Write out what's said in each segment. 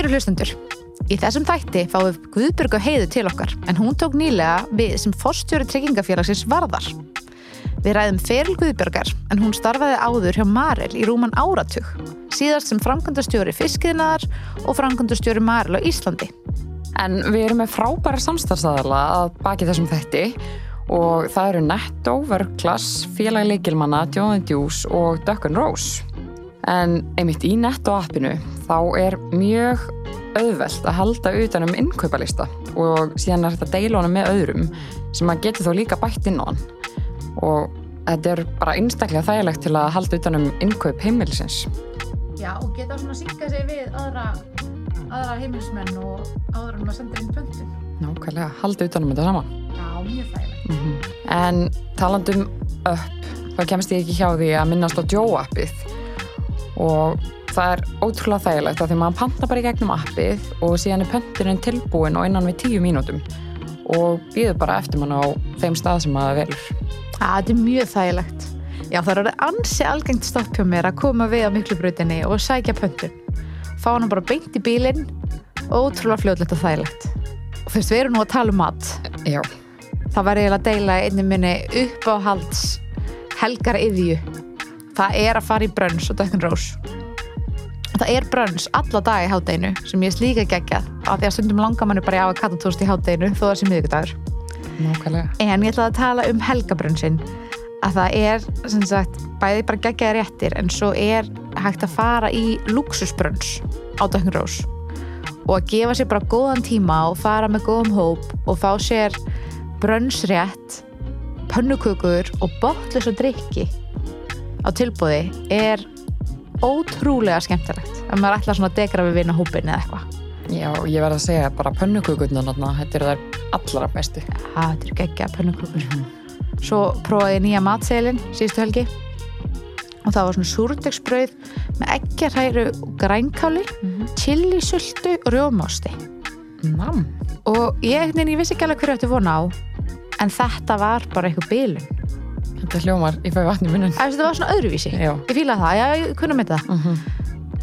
Kæru hlustendur, í þessum þætti fáum við Guðbjörgu heiðu til okkar en hún tók nýlega við sem forstjóri tryggingafélagsins varðar. Við ræðum feril Guðbjörgar en hún starfaði áður hjá Marel í rúman áratug, síðast sem framkvæmdastjóri fiskiðnaðar og framkvæmdastjóri Marel á Íslandi. En við erum með frábæra samstarfstæðala að baki þessum þætti og það eru Netto, Vörglas, Félagi Leikilmanna, Jóðan Djús og Dökkun Rós. En einmitt í Netto appinu þá er mjög auðvelt að halda utan um innkaupalista og síðan er þetta deila honum með öðrum sem að geti þó líka bætt inn á hann. Og þetta er bara einstaklega þægilegt til að halda utan um innkaup heimilisins. Já, og geta svona að syngja sig við aðra, aðra heimilismenn og áður en maður sendir inn pöntum. Nákvæmlega, halda utan um þetta saman. Já, mjög þægilegt. Mhm. En talandum upp, þá kemst ég ekki hjá því að minnast á Joe appið og það er ótrúlega þægilegt að því maður panta bara í gegnum appið og síðan er pönturinn tilbúin og innan við tíu mínútum og býður bara eftir mann á þeim stað sem maður velur. Það er mjög þægilegt. Já, það er orðið ansi algengt stopp hjá mér að koma við á miklubrautinni og sækja pöntun. Fá hann bara beint í bílinn ótrúlega fljóðlegt og þægilegt. Og fyrst við erum nú að tala um mat. Já, Það var eiginlega að deila einnig minni uppáhalds helgar yðju. Það er að fara í brönns og dökkun rós. Það er brönns alla dag í hátdeinu sem ég er slíka geggjað af því að stundum langar manni bara í avokatotóst í hátdeinu þó það sé nákvæmlega. En ég ætla að tala um helgabrönnsinn að það er sem sagt bæði bara geggjaði réttir en svo er hægt að fara í luxusbrönns á Dökkun Rós og að gefa sér bara góðan tíma og fara með góðum hóp og fá sér brönnsrétt pönnukökur og botlis og drikki á tilbúði er ótrúlega skemmtilegt ef maður ætlar svona að degra við vinna hópin eða eitthvað Já, ég verð að segja bara pönnukökurnar þarna, þetta eru þær allra bestu. Það þetta eru geggja pönnukökur Svo prófaði ég nýja matseilin síðustu helgi og það var svona súrdegsbrauð með eggjarhæru og grænkáli, chilisultu og rjómásti. Nam. Og ég, ég vissi ekki alveg hverju ætti vona á, en þetta var bara eitthvað bílun. Þetta hljómar, ég fæ vatn í munin. Þetta var svona öðruvísi. Já. Ég fílaði það, já, ég kunna með það. Mhm.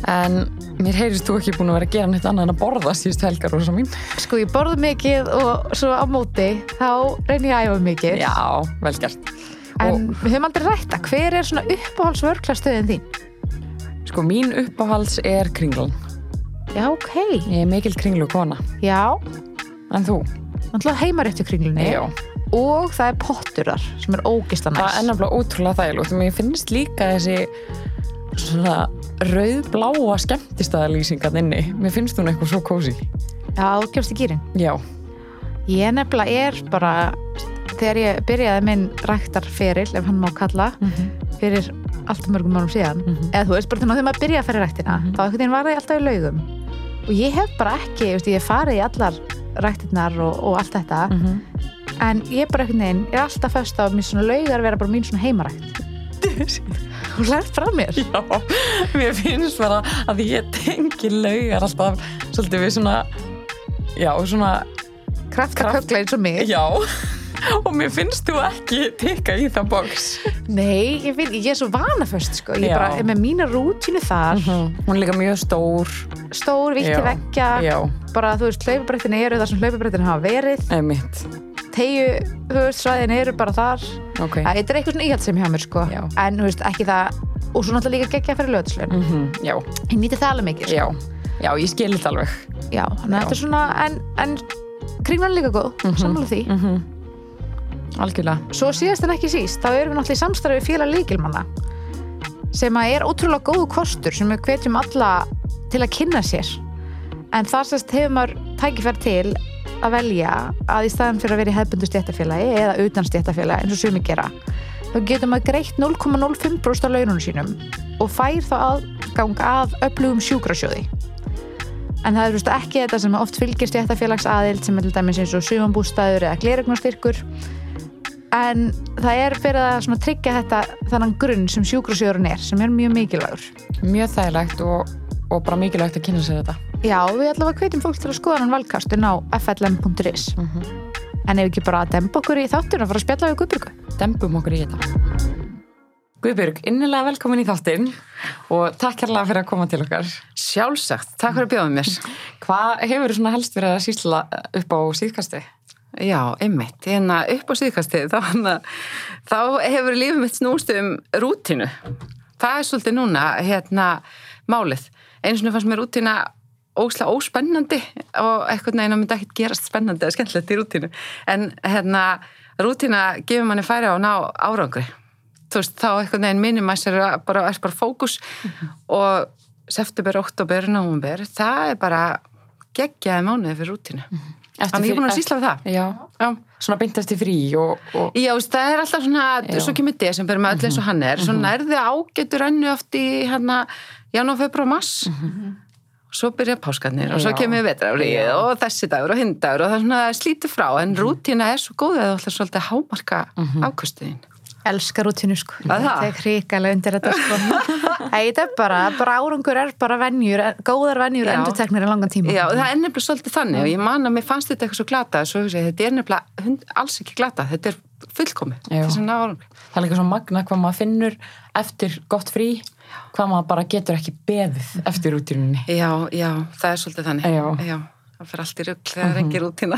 En mér heyrist þú ekki búin að vera að gera neitt annað en að borða síðust helgar rosa mín. Sko, ég borði mikið og svo á móti, þá reyni ég að æfa mikið. Já, vel gert. En við höfum aldrei rætta, hver er svona uppáhaldsvörklastöðin þín? Sko, mín uppáhalds er kringlan. Já, ok. Ég er mikil kringlu kona. Já, En þú? náttúrulega heimaréttu kringlunni Já. Og það er potturar sem er ógisla Það er nefnilega ótrúlega þægilegt og mér finnst líka þessi svona rauðbláa skemmtistæðalýsingan inni. Mér finnst hún eitthvað svo kósi. Já, þú kemst í gýrin. Já. Ég nefnilega er bara, þegar ég byrjaði minn ræktarferil, ef hann má kalla, fyrir alltaf mörgum mánum síðan, Mhm. eða þú veist bara þegar maður byrjaði að í ræktina, Mhm. þá einhvern veginn var það alltaf í laugum. Og ég hef bara ekki, ég, veist, ég farið í allar ræktirnar og, og allt þetta, Mhm. En ég bara einhvern veginn er alltaf föst á að mér svona laugar vera bara mín svona heimarækt. Þú lært frá mér. Já, mér finnst bara að ég tengi laugar alltaf svolítið við svona, já, svona, Kraftakögla eins og mig. já, og mér finnst þú ekki tikka í það boks. Nei, ég, finn, ég er svo vanaföst sko. Ég bara með mína rútínu þar, Hún er líka mjög stór, stór, vitt til Já. veggja, já, bara þú veist, hlaupabrettin eru þar sem hlaupabrettin hafa verið, tegju, þú veist, svæðin eru bara þar. ok. Það er eitthvað svona íhaldsem hjá mér sko. En þú veist, ekki það, og svo náttúrulega líka geggja fyrir lögðslun. Mm já, Ég nýti það alveg mikið sko. já, já, ég skil þetta alveg. Já, Já. svona, en, en kringlan líka góð, mm Mhm. sammála því. Algjörlega. Svo síðast en ekki síst, þá erum við náttúrulega í samstarfi félag líkilmanna sem að er ótrúlega góðu kostur sem við hvetjum alla til að kynna sér. En þar sérst hefur maður tækifær til að velja að í staðan fyrir að vera í hefbundu stjættafélagi eða utan stjættafélagi eins og sumi gera þá getur maður greitt 0,05% af laununum sínum og fær þá aðgang að öflugum sjúkrasjóði. En það er ekki þetta sem oft fylgir stjættafélags aðild sem er til dæmis eins og sumambústæður eða gleregnastyrkur en það er fyrir að tryggja þetta þannan grunn sem sjúkrasjóðurinn er sem er mjög mikilvægur Mjög þægilegt og, og bara mikilvægt að kynna sér þetta. Já, við allavega hvetjum fólk til að skoða hann valkastun á flm.is Mm en ef ekki bara að dempa okkur í þáttun og fara að spjalla við Guðbjörgu Dembum okkur í þetta. Guðbjörg, innilega velkomin í þáttinn og takk hérlega fyrir að koma til okkar. Sjálfsagt, takk fyrir að bjóða mér. Hvað hefur þú svona helst verið að sýsla upp á síðkasti? Já, einmitt, hérna upp á síðkastið, þá, hana, þá hefur lífið mitt snúst um rútinu. Það er svolítið núna, hérna, málið. Einu svona fannst mér rútina ósla óspennandi og eitthvað neina myndi ekkert gerast spennandi eða skemmtilegt í rútinu. En hérna, rútina gefur manni færi á að ná árangri. Þú veist, þá eitthvað neginn minimæsir bara, er bara fókus og september, oktober, november, það er bara geggjaði mánuði fyrir rútinu. Þannig ég er búin að sýsla við það. Já, Já. svona beint eftir frí og... og... Já, það er alltaf svona, Já. svo kemur desember með öll eins og hann er, svo nærði ágetur önnu oft í hérna janúar, februar, mars svo byrja páskarnir og svo kemur vetrafríð Já. og þessi dagur og hinn dagur og það er svona slítur frá en rútína er svo góð að þú ætlar svolítið að hámarka ákvöstuðin. Elskar rútinu sko Að það? það er hrikalega undir þetta sko þetta er bara, bara árangur er bara venjur góðar venjur Já. endur í langan tíma Já, það er nefnilega svolítið þannig og ég man að mér fannst þetta eitthvað svo glata svo þetta er nefnilega hund, alls ekki glata þetta er fullkomi, Já. Það er líka svo magna hvað maður finnur eftir gott frí, hvað maður bara getur ekki beðið eftir rútíninni. Já, já, það er svolítið þannig. Já. það fyrir allt í rugg þegar það er ekki rútína.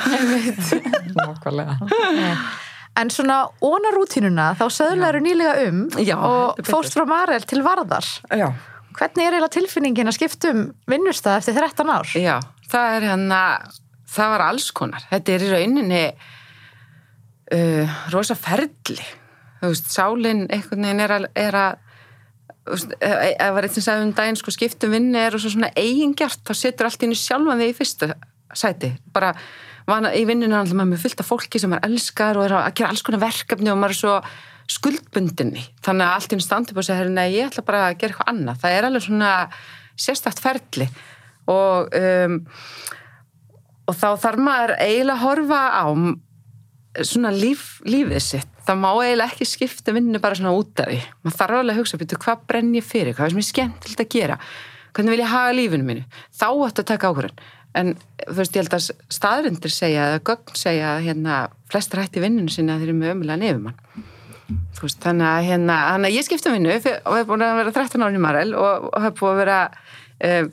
En svona óna rútínuna þá söðlaður nýlega um Já, og fórst frá Marel til Varðar Já. hvernig er eiginlega tilfinningin að skipta um vinnustað eftir 13 ár? Já, það er hérna, það var alls konar. Þetta er í rauninni uh, rosa ferli. Þú veist, sálinn einhvern veginn er að, er að veist, ef ef var eitt sem sagði um daginn sko skiptum vinni er og svo svona eigingjart þá setur allt í sjálfan þig í fyrsta sæti. Bara vana, í vinninu alltaf maður með fullt af fólki sem maður elskar og er að gera alls konar verkefni og maður er svo skuldbundinni. Þannig að allt í standi upp og segja, ég ætla bara að gera eitthvað annað. Það er alveg svona sérstakt ferli. Og um, og þá þarf maður eiginlega að horfa á svona líf, lífið sitt. Það má eiginlega ekki skipta vinnu bara svona út af því. Maður þarf alveg að hugsa, byrju, hvað brenn ég fyrir? Hvað er sem er skemmtilegt að gera? Hvernig vil ég haga lífinu mínu, þá ættu að taka ákvörðun en þú veist, ég held að staðrindir segja, eða gögn segja að hérna, flestar hætti vinninu sinna þeir eru með ömulega nefumann þú veist, þannig að hérna, þannig að ég skipta vinnu fyr- og hef búin að vera 13 ári í Marel og, og hef búin að vera um,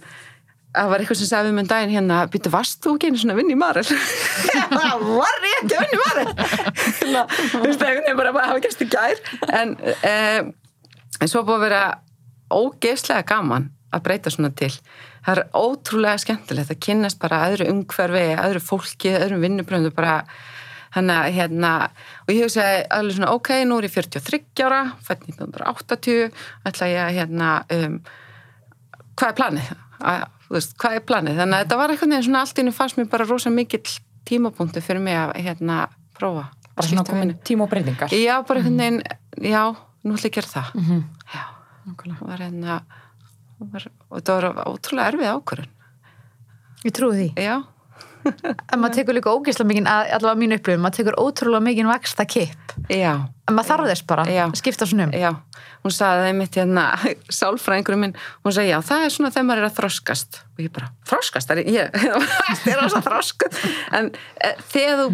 það var eitthvað sem sagði um en daginn hérna, býttu, varst þú ekki einu svona að vinna í Marel? það var ég ekki að vinna í Marel. Hérna, þú veist, einhvern veginn bara að hafa gæst í gær. En, um, en svo búið að vera ógeðslega gaman að breyta svona til það er ótrúlega skemmtilegt að kynnast bara öðru umhverfi, öðru fólki, öðrum vinnubröndu bara Þannig að hérna, og ég hugsaði alveg svona, ok, nú er ég 43 ára, fætt 1980, ætla ég að hérna, um, hvað er planið? Að, veist, hvað er planið? Þannig að þetta var eitthvað neginn svona allt innu fannst mér bara rosa mikill tímapunktu fyrir mig að hérna prófa. Bara svona skipta komin tíma og breytingar. Já, bara eitthvað neginn, já, nú ætla ég að gera það. Mhm. Já, Nákvæmlega. það var hérna, var, og þetta var ótrúlega erfið ákvörðun. Ég trúi því. Já, En maður tekur líka ógeðslega mikið, allavega mínu upplifum, maður tekur ótrúlega mikið vaksta kipp. já. En maður þarf þess bara, Já. skipta svona um. Já, hún sagði það einmitt hérna, sálfræðingurum minn, hún sagði já, það er svona þegar maður er að þroskast og ég bara, þroskast? Það er það þess að þroskast en e, þegar þú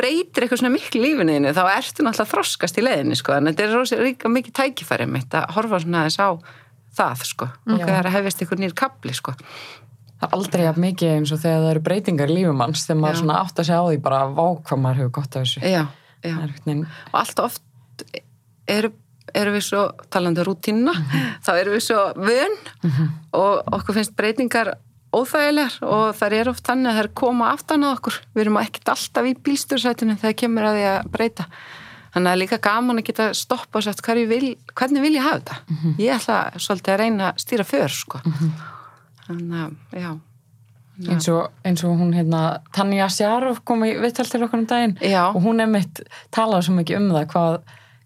breytir eitthvað svona miklu þínu, þá ertu náttúrulega þroskast í leiðinni, sko, en þetta er rosa ríka mikið tækifæri mitt að horfa svona þess á það, sko, og Já. það er að hefist eitthvað nýr kapli, sko. Það er aldrei jafn mikið eins og þegar það eru breytingar í lífum manns þegar maður Já. svona átt að segja á því bara vá hvað maður hefur gott af þessu. Já, já. Það er einhvern veginn, og allt oft eru erum við svo, talandi rútínuna þá erum við svo vön og okkur finnst breytingar óþægilegar og þær eru oft þannig að þær koma aftan að okkur, við erum ekkert alltaf í bílstursætinu þegar kemur að því að breyta þannig að það er líka gaman að geta stoppa og sagt "Hvar ég vil, hvernig vil ég hafa þetta ég ætla svolítið að reyna að stýra för sko. þannig að, já eins og, eins og hún hérna Tanja Sjarov kom í vittal til okkur um daginn Já. og hún einmitt talaði svo mikið um það hvað,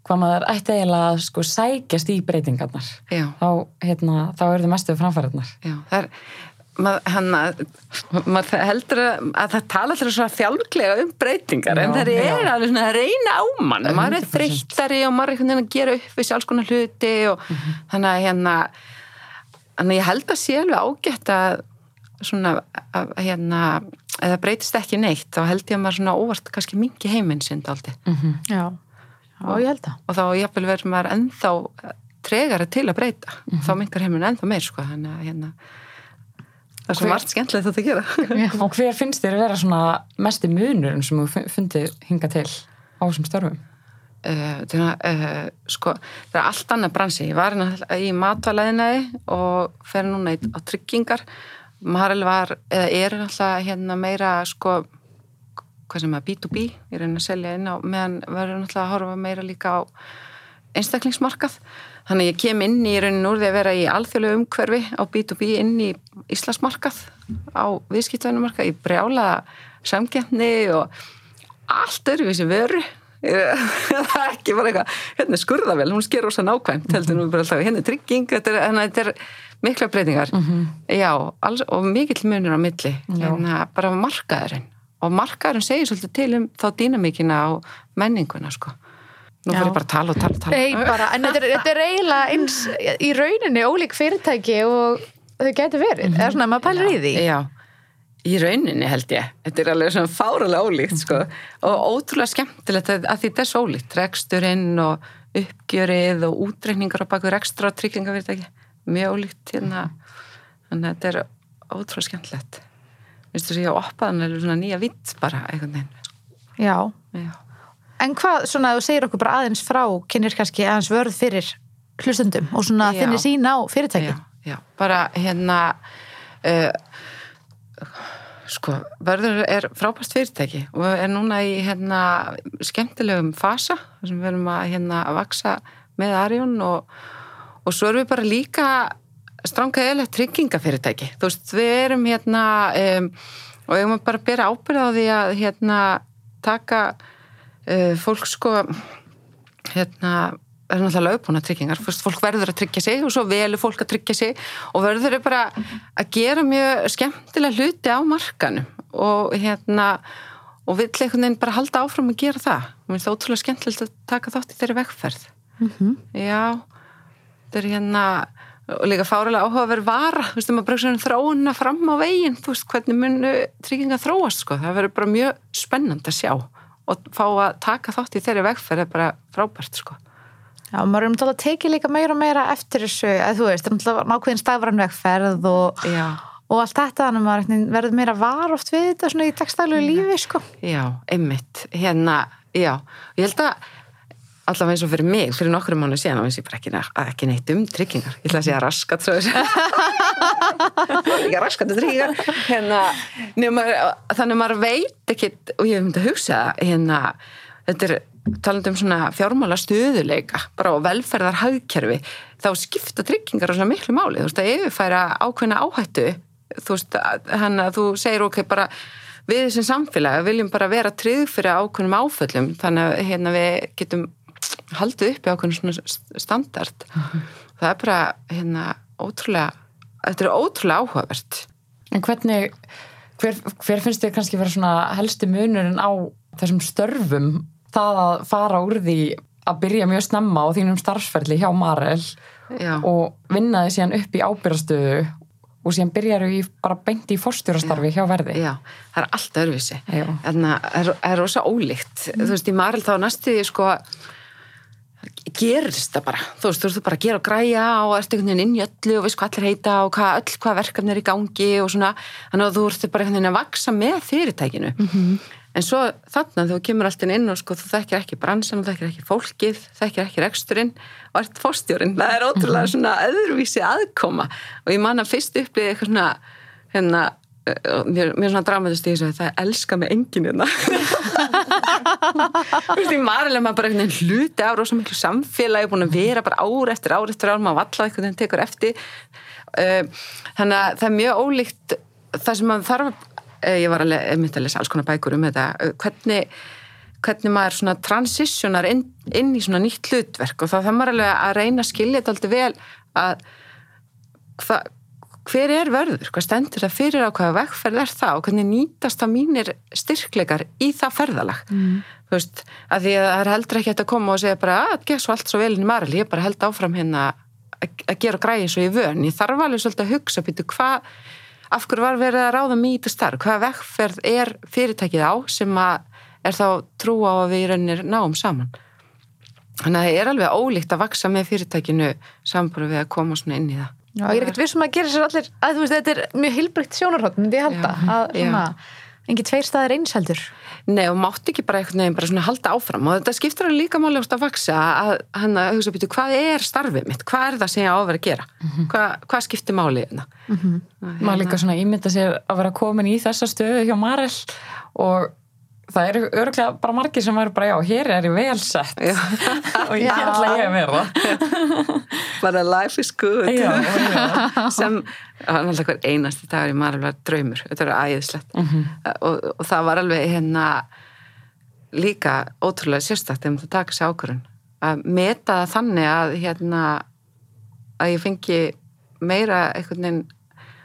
hvað maður ætti eiginlega að sko sækjast í breytingarnar Já. þá, hérna, þá eru þið mestu framfæriðnar það er maður, að maður heldur að, að það tala alltaf svona þjálflega um breytingar en Já, það er já. alveg svona að reyna á mann maður er 100%. þreyttari og maður er einhvern veginn að gera upp við sjálfs konar hluti og þannig að hérna þannig að ég held að sé alveg ágætt að svona að, hérna eða breytist ekki neitt þá held ég að maður svona óvart kannski mingi heiminn sinn daldi mm -hmm. Já, og ég held það. og þá jafnvel verður maður ennþá tregara til að breyta þá mingar heimurinn ennþá meir sko þannig að hérna það er svo margt skemmtilegt þetta að gera. Og hver finnst þér að vera svona mesti munurinn sem þú fu- fundið hinga til á þessum störfum? uh, uh, sko, það er allt annað bransi. Ég var í matvalæðinaði og fer núna í, á tryggingar. Marel var, eða er náttúrulega hérna meira sko hvað sem er B2B, ég reyna að selja inn á meðan verður náttúrulega að horfa meira líka á einstaklingsmarkað. Þannig að ég kem inn í raunin úr því að vera í alþjóðlegu umhverfi á B2B inn í Íslandsmarkað á viðskiptvænumarkað, ég brjála samgefni og allt öðruvísi vöru. Það er ekki bara eitthvað hérna er skurðavel, hún sker ósa nákvæmt heldur nú bara alltaf, hérna er trygging þetta er, þetta er mikla breytingar. Já, alls, og mikill munur á milli hérna, bara markaðurinn. Og markaðurinn segir svolítið til um þá dýnamíkina og menninguna sko. Nú Já. fyrir ég bara að tala og tala og tala Nei, bara, en þetta er, þetta er eiginlega eins í rauninni ólík fyrirtæki og þau getur verið, eða svona maður pælir í því Já, í rauninni held ég. Þetta er alveg svona fáralega ólíkt, sko. Og ótrúlega skemmtilegt að, að þetta er svo ólíkt. Reksturinn og uppgjörið og útreikningar á baku rekstur og tryggingafyrirtæki. Mjög ólíkt hérna. Þannig að þetta er ótrúlega skemmtilegt. Vistu þú sé að oppaðan er svona nýja vitt bara einhvern veginn. Já, Já. En hvað, svona, þú segir okkur bara aðeins frá, kynir kannski aðeins vörð fyrir hlustundum og svona þinni sín á fyrirtæki Já, já, bara hérna uh, sko, Vörður er frábært fyrirtæki og er núna í hérna skemmtilegum fasa sem við erum að hérna að vaksa með Arjón og, og svo erum við bara líka strangaðilegt tryggingafyrirtæki. Þú veist, við erum hérna um, og ég maður bara að bera ábyrð á því að hérna taka fólk sko hérna er náttúrulega lögbúna tryggingar, fólk verður að tryggja sig og svo velur fólk að tryggja sig og verður bara að gera mjög skemmtilega hluti á markanum og hérna og vill einhvern veginn bara halda áfram að gera það. Mér finnst það ótrúlega skemmtilegt að taka þátt í þeirri vegferð. Mhm. já þetta er hérna og líka fáralega áhugaverð vara. Þú veist, maður bara svona þróuna fram á veginn þú veist, hvernig munu trygginga þróast sko, það verður bara mjög spennand að sjá og fá að taka þátt í þeirri vegferð er bara frábært sko. Já, maður erum náttúrulega tekið líka meira og meira eftir þessu, að þú veist, það er nákvæðin stafran vegferð og, og allt þetta, þannig að maður verður meira var oft við þetta svona í dagstælu lífi, sko. já, einmitt. Hérna, já, ég held að allavega eins og fyrir mig, fyrir nokkru mánu síðan og eins og ég bara ekki, ekki neitt um tryggingar. Ég ætla að segja raskat ekki raskat um tryggingar. Hérna, nema, þannig að maður veit ekki, og ég hef myndið að hugsa hérna, þetta er talandi um svona fjármála stöðuleika bara á velferðar hagkerfi þá skipta tryggingar á svona miklu máli. Þú veist að yfirfæra ákveðna áhættu þú veist, hann að þú segir ok, bara við þessum samfélag viljum bara vera tryggð fyrir ákveðnum áföllum þannig að hérna, við getum haldið upp í ákveðnum svona standard það er bara hérna ótrúlega, þetta er ótrúlega áhugavert En hvernig, hver, hver finnst þér kannski vera svona helsti munurinn á þessum störfum það að fara úr því að byrja mjög snemma á þínum starfsferli hjá Marel Já. og vinna þið síðan upp í ábyrðastöðu og síðan byrjar í bara beint í forstjórastarfi hjá verði. Já, það er allt öðruvísi. Já. Þannig að það er- er rosa ólíkt. Þú veist, í Marel þá næstu því sko gerist það bara. Þú veist, þú veist bara að gera og græja og ertu einhvern veginn inn í öllu og veist hvað allir heita og hvað, öll hvað verkefni er í gangi og svona. Þannig að þú ert bara einhvern veginn að vaksa með fyrirtækinu. En svo þarna þú kemur alltaf inn og sko þú þekkir ekki bransan, þú þekkir ekki fólkið, þekkir ekki reksturinn og ert fórstjórinn. Það er ótrúlega svona öðruvísi aðkoma og ég man að fyrst upplýði eitthvað svona hérna, mér, mér er svona dramatist í þessu að það elska mig enginn hérna. Þú veist, í marilega maður bara einhvern veginn hluti af rosa miklu samfélagi, búin að vera bara ár eftir ár eftir ár, maður vallað einhvern veginn tekur eftir. Uh, Þannig að það er mjög ólíkt það sem maður þarf, uh, ég var að, le- einmitt að lesa alls konar bækur um þetta, uh, hvernig hvernig maður svona transitionar inn, inn í svona nýtt hlutverk og þá þarf maður alveg að reyna að skilja þetta alltaf vel að hva, hver er verður, hvað stendur það fyrir á hvaða vegferð er það? Og hvernig nýtast það mínir styrkleikar í það ferðalag? Mm. þú veist, að því að það er heldur ekki að koma og segja bara að það gerð svo allt svo vel inn í maril, ég bara held áfram hérna að gera græði eins og ég vön. Ég þarf alveg svolítið að hugsa býtu hvað af hverju var verið að ráða þetta starf? Hvaða vegferð er fyrirtækið á sem að er þá trú á að við í rauninni náum saman? Þannig að það er alveg ólíkt að vaksa með fyrirtækinu samanbúru við að koma svona inn í það Já, ég er ekkert vissum að gera sér allir, að þú veist, þetta er mjög heilbrygt sjónarhótt, myndi ég halda, Já, að svona, engin tveir staðir eins heldur. Nei, og mátti ekki bara einhvern veginn bara svona halda áfram. Og þetta skiptir alveg líka máli ást að vaksa að hann að hugsa býtu, hvað er starfið mitt, hvað er það sem ég á að vera að gera? Hvað, hvað skiptir máli hérna? Maður líka svona ímynda sér að vera komin í þessa stöðu hjá Marel og það eru örgulega bara margir sem eru bara já, hér er ég vel sett. Og ég Já. ætla ég að vera bara life is good. Já, já. sem, hann alltaf hver einasti dagur í maður var draumur, þetta var æðislegt. Og, og það var alveg hérna líka ótrúlega sérstakt ef það taka sér ákvörun að meta það þannig að hérna að ég fengi meira einhvern veginn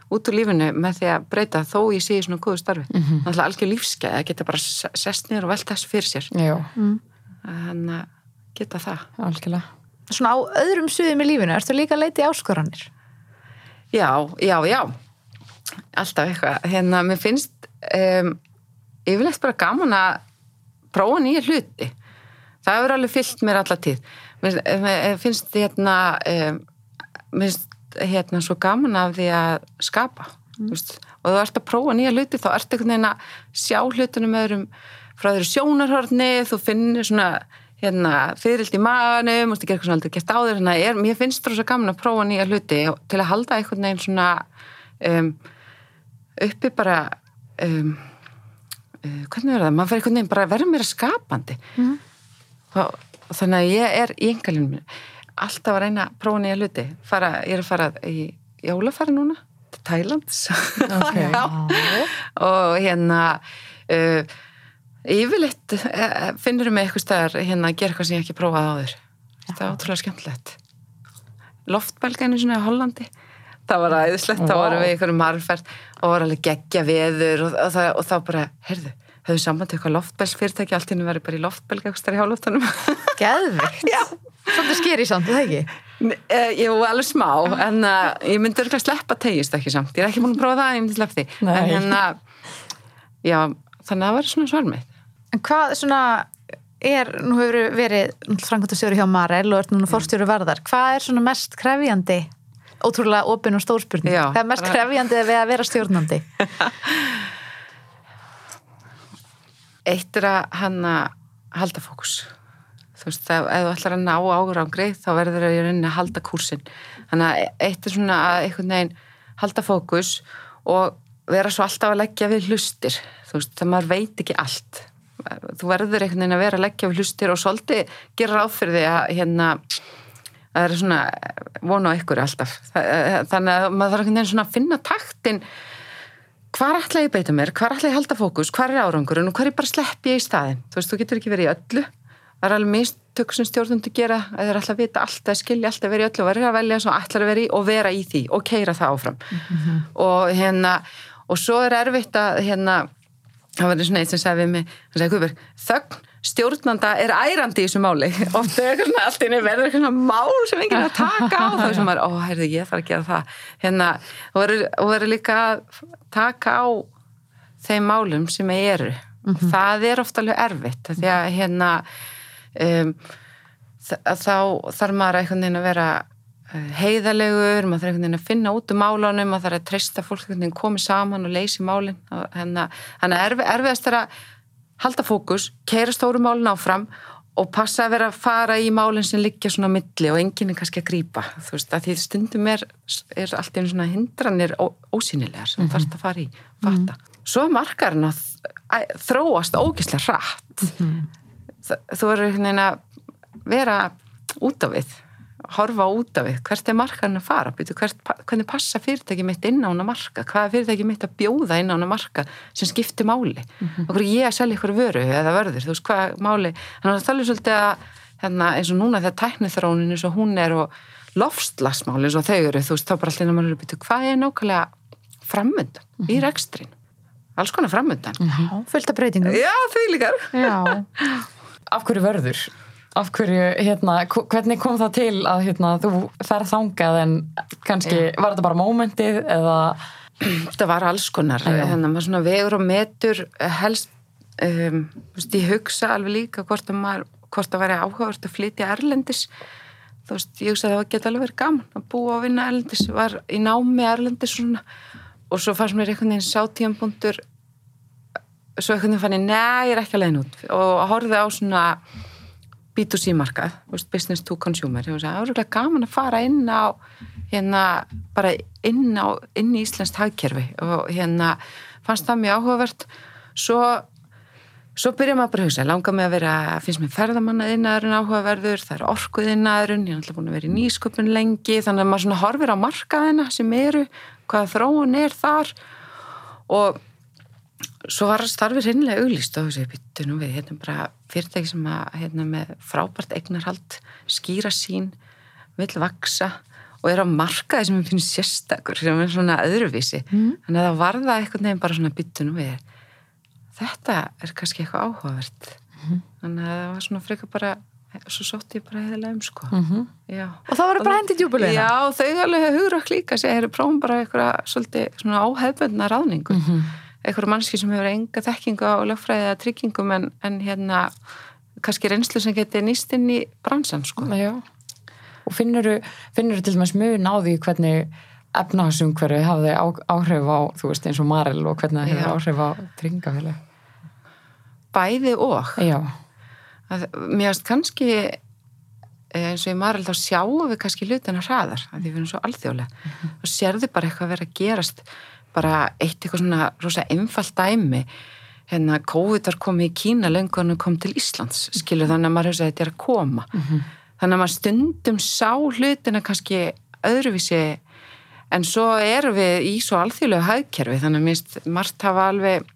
út úr lífinu með því að breyta þó ég sé í svona góðu starfi. Mm -hmm. náttúrulega algjör lífskeið að geta bara se- sest niður og velt þessu fyrir sér. Já, þannig að geta það. Algjörlega. Svona á öðrum suðum í lífinu, ertu líka að leita í áskoranir? Já, já, já. Alltaf eitthvað, hérna, mér finnst um, yfirleitt bara gaman að prófa nýja hluti. Það hefur alveg fyllt mér alla tíð. Mér, mér finnst hérna um, mér finnst hérna svo gaman af því að skapa mm. og þú ert að prófa nýja hluti þá ert einhvern veginn að sjá hlutunum öðrum frá þeirri sjónarhorni þú finnir svona hérna, fyririldi í maganum, mústu gera eitthvað svona aldrei gert áður hérna, er, mér finnst það svo gaman að prófa nýja hluti til að halda einhvern veginn svona um, uppi bara um, uh, hvernig er það, maður fyrir einhvern veginn bara að vera meira skapandi mm. og, og þannig að ég er í engalinu mínu alltaf að reyna að prófa nýja hluti. Fara, ég er að fara í jólafæri núna til Thailands Ok. Já. og hérna uh, yfirleitt uh, finnur mig eitthvað staðar hérna að gera eitthvað sem ég ekki prófaði áður. Þetta er ótrúlega skemmtilegt. Loftbelgæni svona í Hollandi. Það var æðislegt, þá Vá. varum við í einhverjum margferð og var alveg geggja veður og, og, það, og þá bara, heyrðu höfðu saman til eitthvað loftbelsfyrirtæki allt inni verið bara í loftbelga eitthvað í hálfóttunum Geðvikt. Já. Svolítið skeri samt, er það ekki? Uh, jú, alveg smá, en uh, ég myndi örgulega sleppa tegist ekki samt. Ég er ekki búin að prófa það, ég myndi sleppa því. Nei. En hérna, já, þannig að það var svona svarmið. En hvað svona er, nú hefur verið frangöndastjóri hjá Marel og ert núna forstjóri varðar, hvað er svona mest krefjandi ótrúlega opin og stórspurning hvað er mest krefjandi við að vera stjórnandi Eitt er að hann að halda fókus. Þú veist, ef, þú ætlar að ná árangri, þá verður það í rauninni að halda kúrsinn. Þannig að eitt er svona að einhvern veginn halda fókus og vera svo alltaf að leggja við hlustir. Þú veist, það maður veit ekki allt. Þú verður einhvern veginn að vera að leggja við hlustir og svolítið gera því að hérna það er svona vona á ykkur alltaf Þa- þannig að maður þarf einhvern veginn svona að finna taktin hvar ætla ég að beita mér, hvar ætla ég að halda fókus? Hvar er árangurinn og hvar er bara sleppi ég í staðin þú veist, þú getur ekki verið í öllu. Það er alveg mistök sem stjórnundu gera að þeir ætla að vita allt, að skilja allt að vera í öllu og verður að velja svo ætlar að vera í og vera í því og keira það áfram. Og hérna og svo er erfitt að hérna það var svona eitt sem sagði við mig hann sagði, Guðberg, þögn stjórnanda er ærandi í þessu máli. Oft er eitthvað svona allt inni verður eitthvað svona mál sem enginn er að taka á þá sem maður, ó, heyrðu, ég þarf að gera það. Hérna, og verður, og líka að taka á þeim málum sem eru. Það er oft alveg erfitt því að hérna um, þá þarf maður einhvern veginn að vera eh, heiðalegur, maður þarf einhvern veginn að finna út um málunum, maður þarf að treysta fólk einhvern veginn komið saman og leysi málin. Og hérna, þannig að erfi, erfiðast er að halda fókus, keira stóru málin áfram og passa að vera að fara í málinn sem liggja svona milli og enginn er kannski að grípa, þú veist, að því stundum er, er allt einu svona hindranir ó, ósýnilegar sem þú þarfst að fara í fatta. Svo er markarinn að þróast ógislega hratt. Þa- þú er einhvern veginn að vera út af við horfa út af við, hvert er markarinn að fara? Býtu, hvert, hvernig passa fyrirtæki mitt inn á hana marka, hvað er fyrirtæki mitt að bjóða inn á hana marka sem skiptir máli? Okkur er ég að selja ykkur vöru eða vörður, þú veist hvað máli? Þannig að það er svolítið að hérna, eins og núna þegar tæknithrónin eins og hún er og lofstlasmáli eins og þau eru þú veist þá bara allir maður eru býtu, hvað er nákvæmlega framöndan í rekstrin alls konar framöndan Já, fullt af breytingum. Já, því af hverju verður? Af hverju, hérna, hv- hvernig kom það til að hérna, þú ferð þangað en kannski, var þetta bara mómentið eða? Þetta var alls konar. Já. þannig að maður svona vegur og metur helst um, veist, ég hugsa alveg líka hvort að maður hvort það væri áhugavert að flytja erlendis. Þú veist, ég hugsa að það geta alveg verið gaman að búa og vinna erlendis var í námi erlendis svona. Og svo fannst mér einhvern veginn sátíðanbúndur svo einhvern veginn fann ég, neða, ég er ekki að leiðin út. Og horfið á svona B2C markað, business to consumer. Það er alveg gaman að fara inn á hérna, bara inn á inn í Íslands hagkerfi. Og hérna fannst það mjög áhugavert. Svo Svo byrja maður bara að hugsa, langar mig að vera, finnst mér ferðamanna innaðurinn áhugaverður, það er orkuð innaðurinn, ég er alltaf búin að vera í nýsköpun lengi, þannig að maður svona horfir á markaðina sem eru, hvaða þróun er þar. Og svo var starfið hinnlega auglýst og þessi byttunum við, hérna bara fyrirtæki sem að, hérna með frábært eignarhald, skýra sín, vil vaksa og er á markaði sem við finnum sérstakur, sem er svona öðruvísi, mm. þannig að það varða eitthvað nefn bara svona byttunum við. Þetta er kannski eitthvað áhugavert. Mm þannig að það var svona frekar bara svo sótt ég bara heðilega um sko. Mm -hmm. og það var bara hendið djúbulegina já, þau alveg hefur hugrökk líka segja, prófum bara eitthvað svolítið svona áhefböndna ráðningu. Mm -hmm. Eitthvað mannski sem hefur enga þekkingu á lögfræðið að tryggingum en, en hérna kannski reynslu sem geti nýst inn í bransan sko já. og finnur þú til dæmis mjög náði hvernig efnahagsumhverfi hafði áhrif á, þú veist eins og Marel og hvernig það hefur áhrif á tryggingafélag bæði og Já. að mér finnst kannski eh, eins og í Marel þá sjáum við kannski hlutina hraðar að því við erum svo alþjóðlega mm -hmm. og sérðu bara eitthvað að vera að gerast bara eitt eitthvað svona rosa einfalt dæmi hérna COVID var komið í Kína lengur en kom til Íslands skilur þannig að maður segið að þetta er að koma mm -hmm. þannig að maður stundum sá hlutina kannski öðruvísi en svo erum við í svo alþjóðlega hagkerfi þannig að finnst margt hafa alveg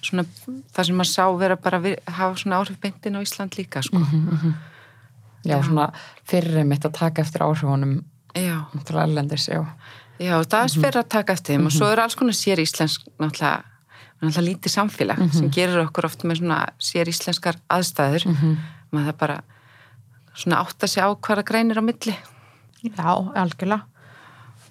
svona það sem maður sá vera bara að hafa svona áhrif beintin á Ísland líka sko. mm -hmm. Já, já, svona fyrir mitt að taka eftir áhrifunum Já, erlendis, já. Já það er mhm. fyrir að taka eftir þeim mm -hmm. og svo mhm. er alls konar sér íslensk náttúrulega, náttúrulega lítið samfélag mm -hmm. sem gerir okkur oft með svona sér íslenskar aðstæður mhm. maður það bara svona átt að segja á hvaða greinir á milli Já, algjörlega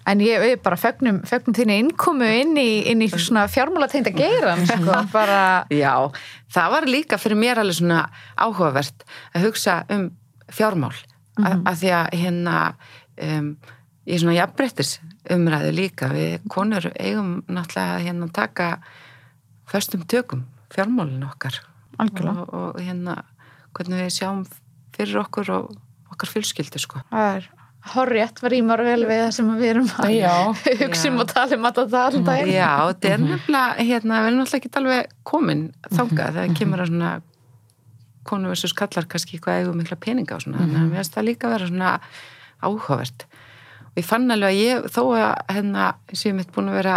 En ég, ég bara fegnum, fegnum þínu innkomu inn í, inn í svona fjármálategnd að gera sko, bara... Já, það var líka fyrir mér alveg svona áhugavert að hugsa um fjármál mm -hmm. að því að hérna um, er svona jafnbrettis umræðu líka. Við konur eigum náttúrulega hérna að taka förstum tökum fjármálinu okkar. Og, og hérna hvernig við sjáum fyrir okkur og okkar fjölskyldu sko. Það er horrið var ímar vel við það sem við erum að hugsa um og tala um að það er það Já, þetta er nefnilega hérna, við erum náttúrulega ekki alveg komin mhm. þegar kemur að svona konu versus kallar kannski eitthvað eigum mikla peninga og svona, þannig að mér finnst það líka að vera svona áhugavert og ég fann alveg að ég, þó að hérna sem ég mitt búin að vera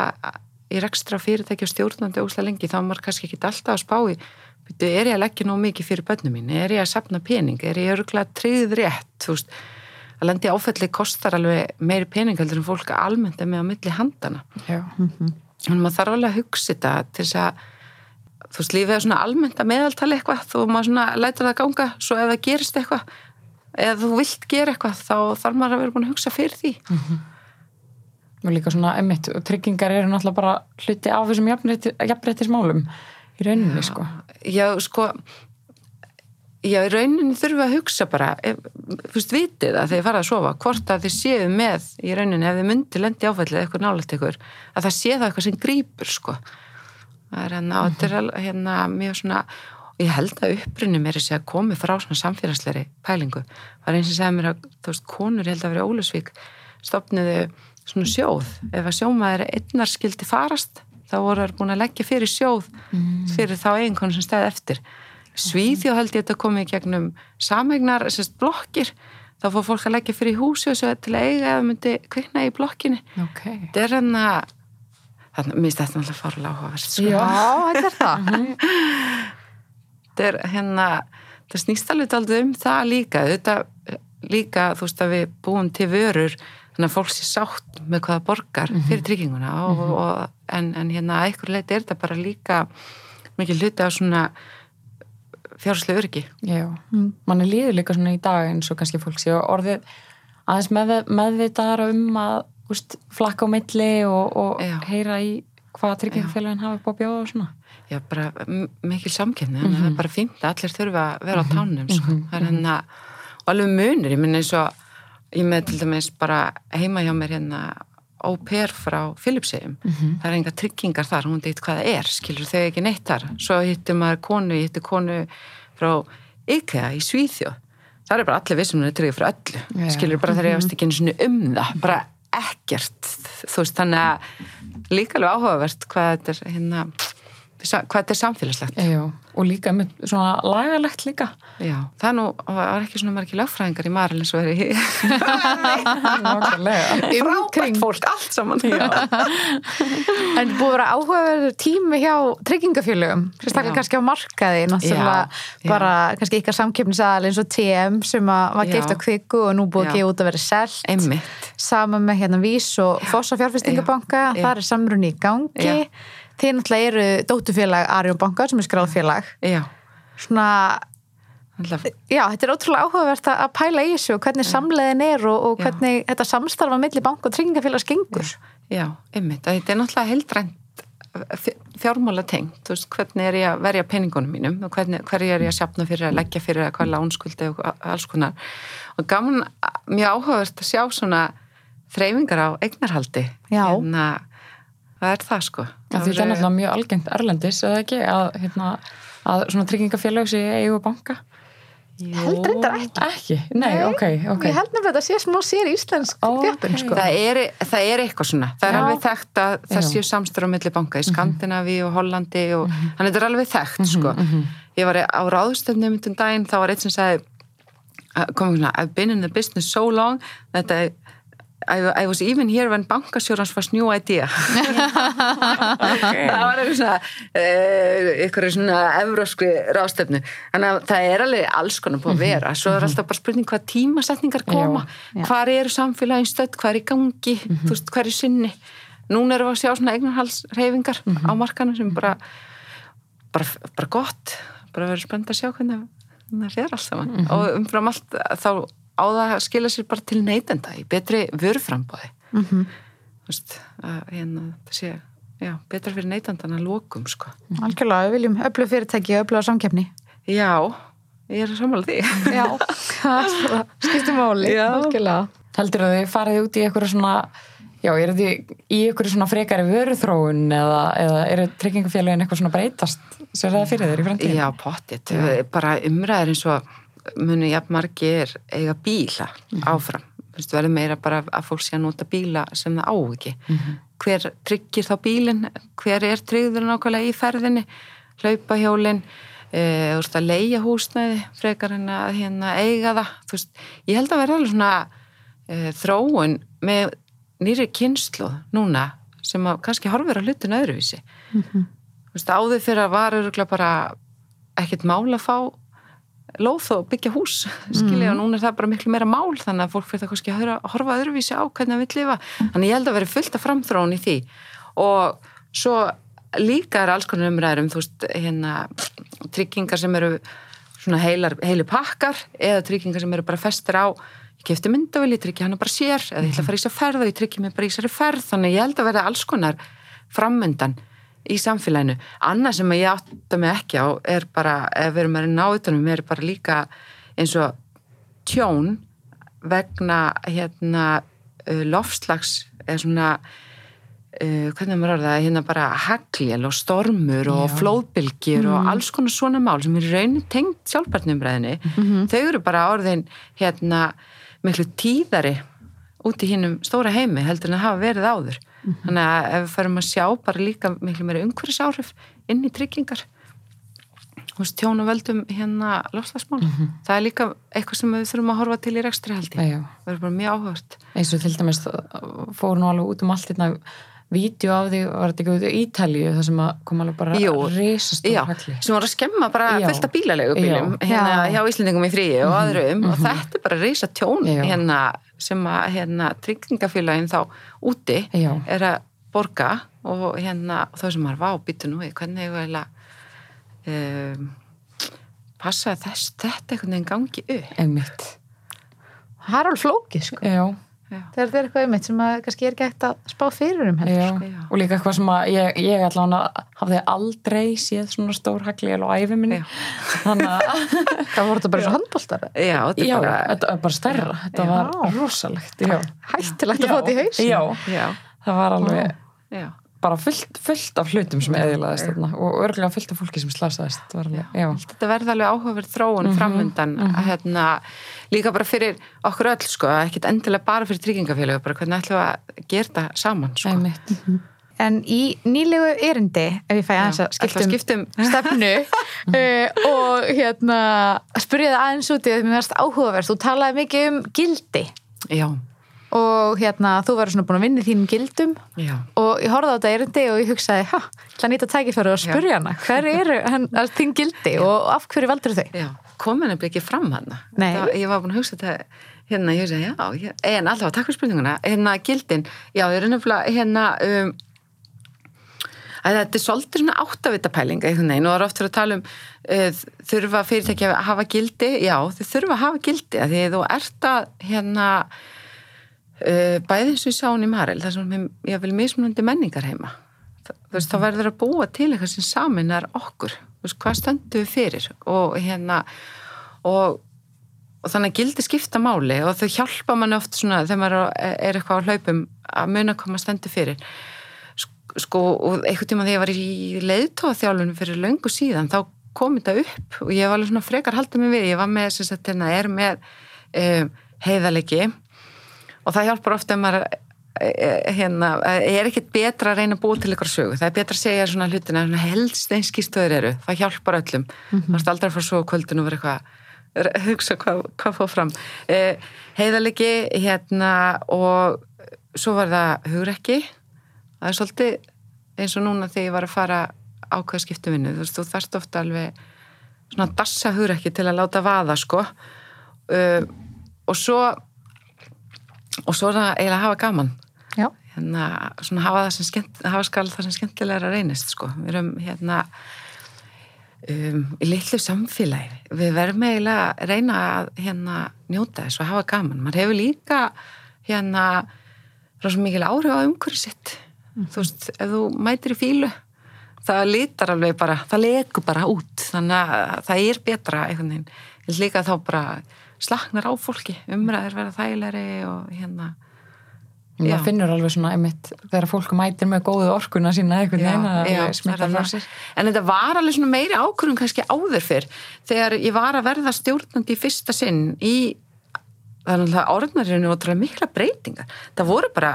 í rekstra fyrirtæki og stjórnandi ósla lengi þá maður kannski ekki alltaf að spá í er ég að leggja nóg mikið fyrir bönnum mín? Er ég að sapna pening, er ég öruglega tryggð rétt, þú veist að lendi áfælli kostar alveg meiri peningaldur en fólk almennt er með á milli handana -hmm. þannig að maður þarf alveg að hugsa þetta til þess að þú veist, lífið er svona almennt að meðaltali eitthvað þú maður svona lætur það ganga svo ef það gerist eitthvað eða þú vilt gera eitthvað þá þarf maður að vera búin að hugsa fyrir því mm -hmm. og líka svona emitt tryggingar eru náttúrulega bara hluti á þessum jafnrættismálum í rauninni sko Já, sko Já, í rauninni þurfum við að hugsa bara, þú veist, vitið að þeir fara að sofa, hvort að þið séu með í rauninni ef þið myndi lendi áfællið eitthvað nálægt ykkur, að það sé það eitthvað sem grýpur, sko. Það er hérna, þetta er hérna mjög svona, ég held að upprunni mér er að komi frá svona samfélagsleiri pælingu. Var eins og segja mér að, veist, konur, held að vera Ólusvík, stopniðu svona sjóð. Ef að sjómaður einnar skildi farast, þá voru það búin að leggja fyrir sjóð mm. fyrir þá eiginkonu sem stæði eftir Svíðjó held ég að þetta komi gegnum samegnar, sérst, blokkir þá fór fólk að leggja fyrir húsi og svo til að eiga eða myndi kvikna í blokkinni okay. þetta er hann að þannig að mér þetta alltaf farlega sko. Já, þetta er það þetta er hérna það snýst alveg aldrei um það líka þetta líka, þú veist að við búum til vörur þannig að fólk sé sátt með hvaða borgar mhm. fyrir trygginguna og, mm -hmm. og, en, en hérna að einhver leiti er þetta bara líka mikið hluti á svona fjárslega öryggi Já, mm. mann er líður líka svona í dag eins og kannski fólk sé orðið aðeins með, meðvitaðar um að úst, flakka á milli og, og heyra í hvað tryggingafélagin hafa upp á bjóða og svona. Já, bara mikil samkynni mm það er bara fínt að allir þurfa að vera á tánum sko. það er hérna og alveg munur, ég minna eins og ég með til dæmis bara heima hjá mér hérna au pair frá Filipsheim það er enga tryggingar þar, hún veit hvað það er skilur þau ekki neitt þar. Svo hittum maður konu, ég hitti konu frá IKEA í Svíþjóð. Það er bara allir vissum hún er tryggið fyrir öllu Já. skilur bara þegar ég varst ekki einu sinni um það bara ekkert þú veist þannig að líka alveg áhugavert hvað þetta er hérna hvað þetta er samfélagslegt Já, og líka með svona lagalegt líka Já, það er nú, það var ekki svona margir lögfræðingar í Maril eins og verið í frábært fólk, allt saman En búið að vera áhugaverður tími hjá tryggingafélögum, sérstaklega Já. kannski á markaði, náttúrulega Já, já. bara kannski ykkar samkeppnisaðal eins og TM sem að var Já. geift á kviku og nú búið Já. að gefa út að vera selt. Einmitt, Sama með hérna Vís og Fossa fjárfestingabanka, Já. það er samrunni í gangi. Já. Þið náttúrulega eru dótturfélag Arjón banka sem er skráðfélag. já Svona, já, þetta er ótrúlega áhugavert að pæla í þessu og hvernig samleiðin er og, og Já. hvernig þetta samstarfa milli banka og tryggingafélags gengur. Já, að þetta er náttúrulega heildrænt fjármála tengt, þú veist, hvernig er ég að verja peningunum mínum og hvernig, hverju er ég að sjapna fyrir að leggja fyrir að hvað lánskuldi og alls konar og gaman, mjög áhugavert að sjá svona þreyfingar á eignarhaldi Já. hérna, það er það sko það er náttúrulega mjög algengt erlendis, eða ekki, að, hérna, að svona tryggingafélag sé eigu banka. held reyndar ekki. Ekki? Nei, Nei, ok, ok. Ég held nefnilega að þetta sé smá sér íslensk Ó, þjöppun, ok. sko. Það er, það er eitthvað svona, það er Já. alveg þekkt að það séu samstöru á milli banka í Skandinavi og Hollandi og þannig þetta er alveg þekkt sko. Ég var á ráðstöfnum um daginn, þá var eitt sem sagði komum svona, I've been in the business so long that I, I, I was even here when bankasjórans was new idea. Það var eitthvað svona uh, eitthvað svona evróskri ráðstöfnu þannig að það er alveg alls konar búið að vera. Svo er alltaf bara spurning hvað tímasetningar koma. Já. hvar eru samfélagin stödd, hvað er í gangi? Þú veist, hver er sinni? Núna erum við að sjá svona eignarhalsreyfingar á markanum sem bara bara, bara gott, bara verður spennt að sjá hvernig það fer allt saman. Og umfram allt þá á það að skila sér bara til neytenda í betri vörframbóði Mm -hmm. þú hérna það sé, já, betra fyrir neytendan að lokum sko. Algjörlega, við viljum öflug fyrirtæki og öfluga samkeppni. Já, ég er að sammála því Já, máli. Já. Algjörlega. Heldur að þið farið út í eitthvað svona, já, eru þið í eitthvað svona frekari vöruþróun eða, eða eru tryggingafélagin eitthvað svona breytast? Sér það fyrir þeir í framtíðin? Já, pottit, bara umræðir eins og munu jafn margir eiga bíla áfram. Þú veist, verður meira bara að fólk sé að nota bíla sem það á ekki. Hver tryggir þá bílinn? Hver er tryggður nákvæmlega í ferðinni? Hlaupahjólin e, að leia húsnæði frekar en að hérna eiga það. Veist, ég held að vera alveg svona e, þróun með nýri kynslu núna sem að kannski horfir á hlutinu öðruvísi. Þú veist, áður fyrir að var öruglega bara ekkert mál að fá lóð og byggja hús skilja og núna er það bara miklu meira mál þannig að fólk fyrir það kannski að höra- horfa öðruvísi á hvernig það vill lifa. Þannig ég held að vera fullt af framþróun í því. Og svo líka er alls konar umræður um þú veist hérna tryggingar sem eru svona heilar, heilu pakkar eða tryggingar sem eru bara festir á ég kefti myndavel, ég tryggi hana bara sér eða ég ætla að fara í sér ferð og ég tryggi mig bara í sér ferð. Þannig ég held að vera alls konar framöndan í samfélaginu. Annað sem ég átta mig ekki á er bara, ef við erum að ná utanum, er bara líka eins og tjón vegna hérna uh, lofslags eða svona uh, hvernig maður orða hérna bara hagljel og stormur og Já. flóðbylgjur og alls konar svona mál sem er raunin tengt sjálfbarnumræðinni þau eru bara orðin hérna miklu tíðari út í hinnum stóra heimi heldur en að hafa verið áður þannig að ef við förum að sjá bara líka miklu meira umhverfisáhrif inn í tryggingar þú veist, tjón og völdum hérna lofslagsmál það er líka eitthvað sem við þurfum að horfa til í rekstri haldi Já, það er bara mjög áhört eins og til dæmis fóru nú alveg út um allt hérna vídeo af því, var þetta ekki út í Ítalíu það sem kom alveg bara Já, hagli sem voru að skemma bara af bílalegu bílum Já. hérna, Já. hjá Íslendingum í fríi og öðrum og þetta er bara reysa tjón hérna, sem að hérna, tryggingafélagin þá úti Já. er að borga og hérna og þá sem maður vá býtu nú í hvernig vil að um, passa að þess, þetta einhvern veginn gangi upp einmitt Það er alveg flókið, sko. Já. Þegar þetta er eitthvað einmitt sem að kannski er hægt að spá fyrir um heldur Já, sko. og líka eitthvað sem að ég, ég allavega hafði aldrei séð svona stór hagli á æfi minni. Þannig að það voru þetta bara svo handbóltar Já, þetta já, er bara, þetta var bara stærra. Þetta Já. var rosalegt já. hættilegt að fá þetta í haus já, já, það var alveg já. bara fullt, fullt af hlutum sem eðilaðist þarna og örgulega fullt af fólki sem slasaðist þetta var alveg, já, Þetta verði alveg áhugaverð þróun Mhm, framundan að hérna, líka bara fyrir okkur öll sko, ekkert endilega bara fyrir tryggingafélög, bara hvernig ætlum við að gera þetta saman sko. einmitt en í nýlegu erindi ef ég fæ aðeins Já, að að skiptum, skiptum. stefnu. Uh, og hérna spurja það aðeins út í að mér varst áhugaverð þú talaði mikið um gildi. Já, og hérna þú verður svona búin að vinna þínum gildum. Já, og ég horfði á þetta erindi og ég hugsaði ha, það nýta tækifæri og spurja hana. Hver eru þín gildi og af hverju valdur þau? já, komin er ekki fram hann ég var búin að hugsa þetta hérna, ég segi, já, ég, en allavega takk fyrir spurninguna hérna, gildin, já, ég er nefnilega hérna um, að þetta er svolítið svona áttavitapæling það er oft fyrir að tala um uh, þurfa fyrirtæki að hafa gildi. Já, þau þurfa að hafa gildi því þú ert að hérna uh, bæði eins og ég sá hún í Marel þar sem ég vil mismunandi menningar heima þú veist, þá verður að búa til eitthvað sem samin er okkur veist, hvað stöndum við fyrir? Og hérna og, og þannig gildi skipta máli og þau hjálpa manni oft svona þegar maður er eitthvað á hlaupum að muna hvað maður stendur fyrir. Sk- sko, og einhvern tíma þegar ég var í leiðtóðaþjálfunum fyrir löngu síðan, þá kom þetta upp og ég var alveg svona frekar haldið mig við. Ég var með, sem sagt, hérna, er með um, heiðalegi og það hjálpar ofta ef maður eh, hérna, eh, er ekkert betra að reyna að búa til ykkur sögu, það er betra að segja svona hlutina, svona helst einskýstöður eru. Það hjálpar öllum, mm -hmm. aldrei að fara svo á kvöldinu og vera eitthvað að hugsa hvað, hvað fór fram. Eh, heiðalegi hérna og svo var það hugrekki. Það er svolítið eins og núna þegar ég var að fara ákveða skiptuvinnu, þú veist, þú þarft ofta alveg svona að dassa hugrekki til að láta vaða, sko. Uh, og svo og svo er það eiginlega að hafa gaman. Hérna, svona hafa það sem skemmt, hafa skal það sem skemmtilega reynist, sko. Við erum hérna um, í litlu samfélagi. Við verðum eiginlega að reyna að hérna njóta þess og hafa gaman. Maður hefur líka hérna rosa mikil áhrif á umhverju sitt. Þú veist, ef þú mætir í fílu það litar alveg bara það legur bara út. Þannig að það er betra held líka að þá bara slaknar á fólki umræðir vera þægilegri og hérna Já. maður finnur alveg svona einmitt þegar fólk mætir með góðu orkuna sína einhvern veginn að já, alveg smita það frá það. sér En þetta var alveg svona meiri ákvörðum kannski áður fyrr þegar ég var að verða stjórnandi í fyrsta sinn í það orðnarinu og það mikla breytingar. Það voru bara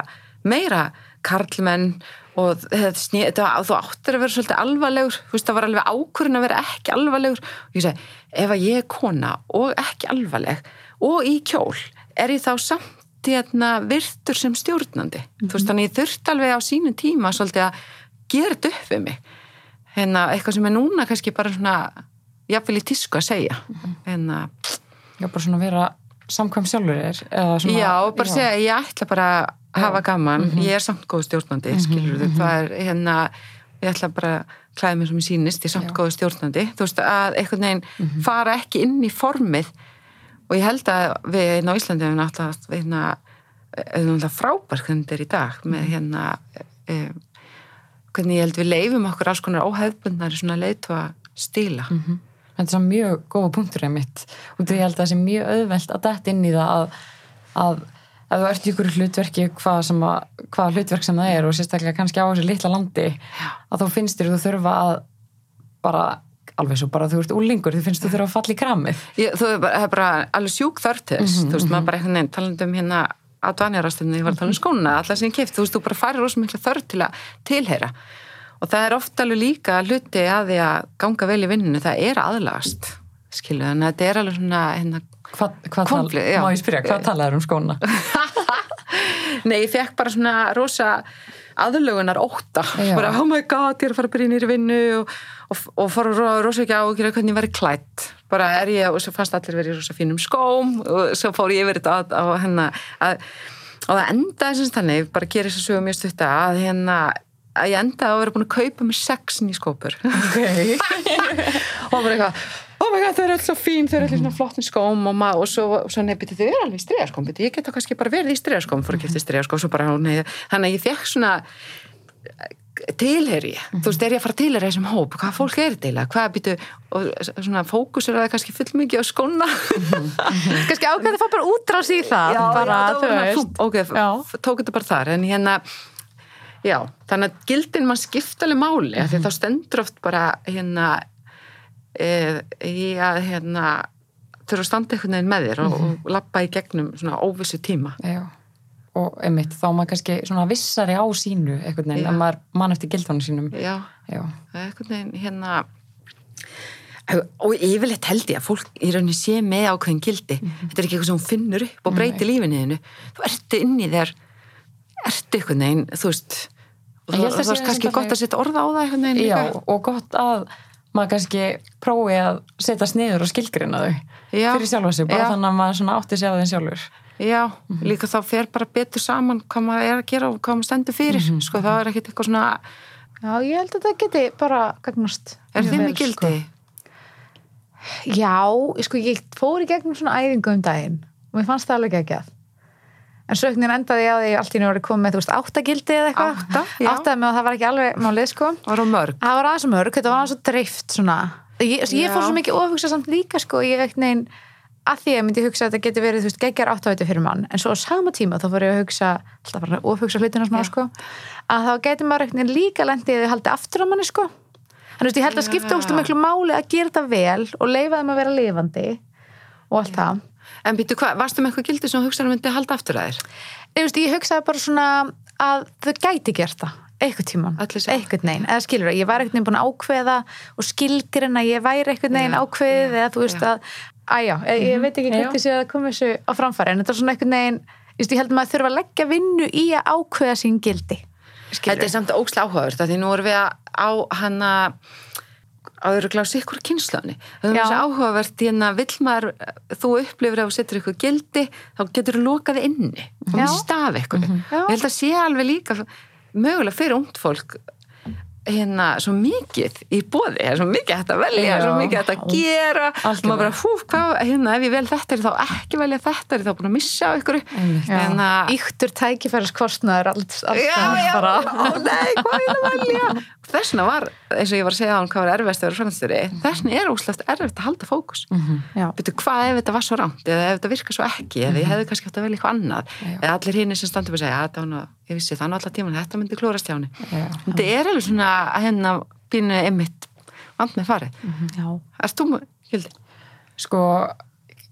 meira karlmenn og þetta, þú áttir að vera svolítið alvarlegur, þú veist það var alveg ákvörðun að vera ekki alvarlegur. Og ég segi, ef að ég er kona og ekki alvarleg og í kjól, er ég þá samt hérna virtur sem stjórnandi? Þú veist þannig ég þurft alveg á sínum tíma svolítið að gera þetta upp við mig. Hérna eitthvað sem er núna kannski bara svona jafnvel í tísku að segja. Hérna, já, bara svona vera samkvæm sjálfur er já, bara segja ég ætla bara að hafa gaman. Ég er samt góð stjórnandi, skilur þú það er hérna, ég ætla bara að klæða mér sem ég sýnist, ég er samt góð stjórnandi. Þú veist að einhvern veginn fara ekki inn í formið. Og ég held að við hérna á Íslandi hefum náttúrulega hérna, þetta er í dag með hérna um, hvernig ég held við leifum okkur alls konar óhefbundnari svona leitu að stíla. Mhm. Þetta er mjög góða punktur einmitt. Og því ég held að það sé mjög auðvelt að dætt inn í það að, að ef þú ert í ykkur hlutverki hvað, sem að, hvað hlutverk sem það er og sérstaklega kannski á þessu litla landi að þú finnst þér þú þurfa að bara alveg svo bara þú ert úlingur þú finnst þú þurfa að falla í kramið. Ég, þú er bara, er bara alveg sjúk þörf til þess þú veist, maður bara einhvern veginn talandi um hérna á dvanjarastunni, ég var að tala um skóna allar sem ég keift, þú veist, þú bara farir rosa mikla þörf til að tilheyra. Og það er ofta alveg líka hluti að því að ganga vel í vinninu, það er aðlagast skilu, þannig að þetta er alveg svona hérna, Hvað, hvað tal, Konfli- já. má ég spyrja, hvað talaður um skóna? Nei, ég fekk bara svona rosa aðlögunar óta Já. bara, oh my god, ég er að fara að byrja nýri vinnu og, og, og fara ro- rosa ekki á og gera hvernig ég verið klætt bara er ég, og svo fannst allir verið í rosa fínum skóm og svo fór ég verið á, á hennar að, og það endaði sem þannig, bara gerir þess að sögum mjög stutta að hérna að ég endaði að vera búin að kaupa mér sex ný skópur Okay. og bara eitthvað, my já, þau eru svo fín, þau eru öll í svona flottum skóm og, ma- og svo, svo nefnir þau eru alveg í stregaskóm, ég geta kannski bara verið í stregaskóm, fór að kæfti stregaskóm, svo bara, nei, þannig að ég fekk svona tilheri, þú veist, er ég að fara að tilheri þessum hóp, hvað fólk er til að, hvað býtu, og svona fókus er það kannski full mikið á skóna? Kannski ákveði að fá bara útrás í það bara, já, þú já, veist. ok, Já. f- tók þetta bara þar en hérna já, þannig að gildin mann skipta alveg máli mm því þá stendur oft bara hérna í að hérna þurfa að standa einhvern veginn með þér og, og lappa í gegnum svona óvissu tíma Já. Og einmitt, þá er maður kannski svona vissari á sínu einhvern veginn, Já. að maður mann eftir gildunum sínum. já, Já. það er einhvern veginn hérna og yfirleitt held ég að fólk í rauninni sé með ákveðin gildi þetta er ekki eitthvað sem hún finnur upp og breyti lífinu þínu þú ertu inn í þér ertu einhvern veginn, þú veist og En þú ég held að þú sé veist kannski gott að setja orða á það einhvern veginn Já, og gott að maður kannski prófi að setja sniður og skilgrina þau Já. fyrir sjálfa sig, bara Já. þannig að maður átti sig á þeim sjálfur. Já, líka þá fer bara betur saman hvað maður er að gera og hvað maður stendur fyrir sko, það er ekkit eitthvað svona já, ég held að það geti bara gagnast er þið með gildi? sko. já, sko, ég fór í gegnum svona æfingu um daginn og mér fannst það alveg ekki að en veginn endaði ég að allt í orðið komið með, þú veist, áttagildi eða eitthvað. Átta, áttaði með að það var ekki alveg málið, sko. Var á mörg? það var aðeins mörg, þetta var aðeins dreift svona, ég, ég fór svo mikið ofugsa samt líka sko, ég veit neginn að því að ég myndi hugsa að þetta geti verið, þú veist, geggjar áttaveitu fyrir mann, en svo á sama tíma þá fór ég að hugsa alltaf bara ofugsa hlutina smá sko, að þá geti maður ekkert líka lendið að haldi aftur á manni sko. Þannig veist, ég held að skipta Já. úrstum miklu máli að gera þetta vel og leifa þeim að vera lifandi og allt það En býtu hvað, varstu með eitthvað gildi sem hugsaður myndi halda aftur að þér? Veist, ég hugsaði bara svona að þau gæti gert það eitthvað tíman, eitthvað neginn eða skilur það, ég var eitthvað neginn búin að ákveða og skilgrina, ég væri eitthvað neginn Já, ákveðið já, eða þú veist já. að æjá, ég, ég veit ekki Já. hvernig sé að koma þessu á framfæri en þetta er svona eitthvað neginn ég, held að maður þurfa að leggja vinnu í að ákveða sín gildi Þetta er samt að því nú erum við að- á hana á öruglega sikkur kynnslöfni það er þessi áhugavert hérna vill maður, þú upplifir ef þú setur eitthvað gildi þá getur þú lokað inni og af eitthvað. Já. ég held að sé alveg líka mögulega fyrir ungt fólk hérna svo mikið í bóði, það er svo mikið hægt að velja Já. svo mikið hægt að gera. Algjörlega. maður bara, hú, hvað, hérna, ef ég vel þetta er þá ekki velja þetta, er þá búin að missa á ykkur en að Íktur tækifæriskostnaður alls já, staðar já, bara. ó nei, hvað er það að velja? Þess vegna var, eins og ég var að segja á hann hvað var erfiðast að vera framstjóri, þess vegna er óslægt erfitt að halda fókus. Já. Byrju, hvað ef þetta var svo rámt, eða ef þetta virka svo ekki eða ég hefði kannski átt að velja eitthvað annað? Eða allir hinn sem standum að segja, "Ja, þetta var ég vissi það nú allar tíman, þetta myndi klórast hjá henni Já. þetta er alveg svona að henn að pínu einmitt vand með farið Já. Erst þú Hildi? Sko,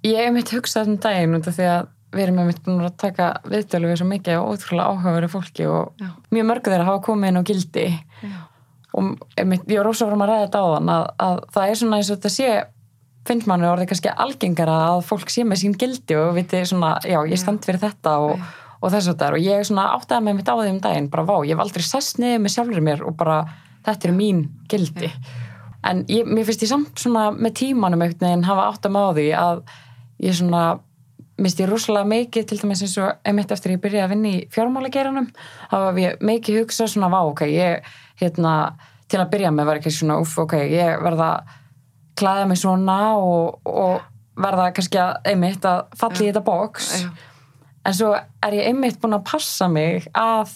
ég hef mitt hugsað um daginn út af því að við erum einmitt búin að taka viðtölu við svo mikið og ótrúlega áhugaveru fólki og Já. mjög mörgu þeirra hafa komið inn á gildi Já. og einmitt, ég var rosa fram að ræða þetta á þann að, að það er svona eins og þetta sé finnst manni orðið kannski algengara að fólk sé með sín gildi og viti svona, já, ég stend fyrir þetta og, og þess að það er og ég svona áttaði með mitt á því um daginn, bara vá, ég hef aldrei sest niður með sjálfur mér og bara þetta er mín gildi. En ég, mér finnst ég samt svona með tímanum einhvern veginn hafa átt að með á því að ég svona minnst ég rosalega mikið til dæmis eins og einmitt eftir ég byrjaði að vinna í fjármálageranum hafa ég mikið hugsað svona vá, ok, ég hérna, til að byrja með var ekki svona uff, ok, ég verða klæða mig svona og, og verða kannski að einmitt að falla í þetta box. Já. En svo er ég einmitt búin að passa mig að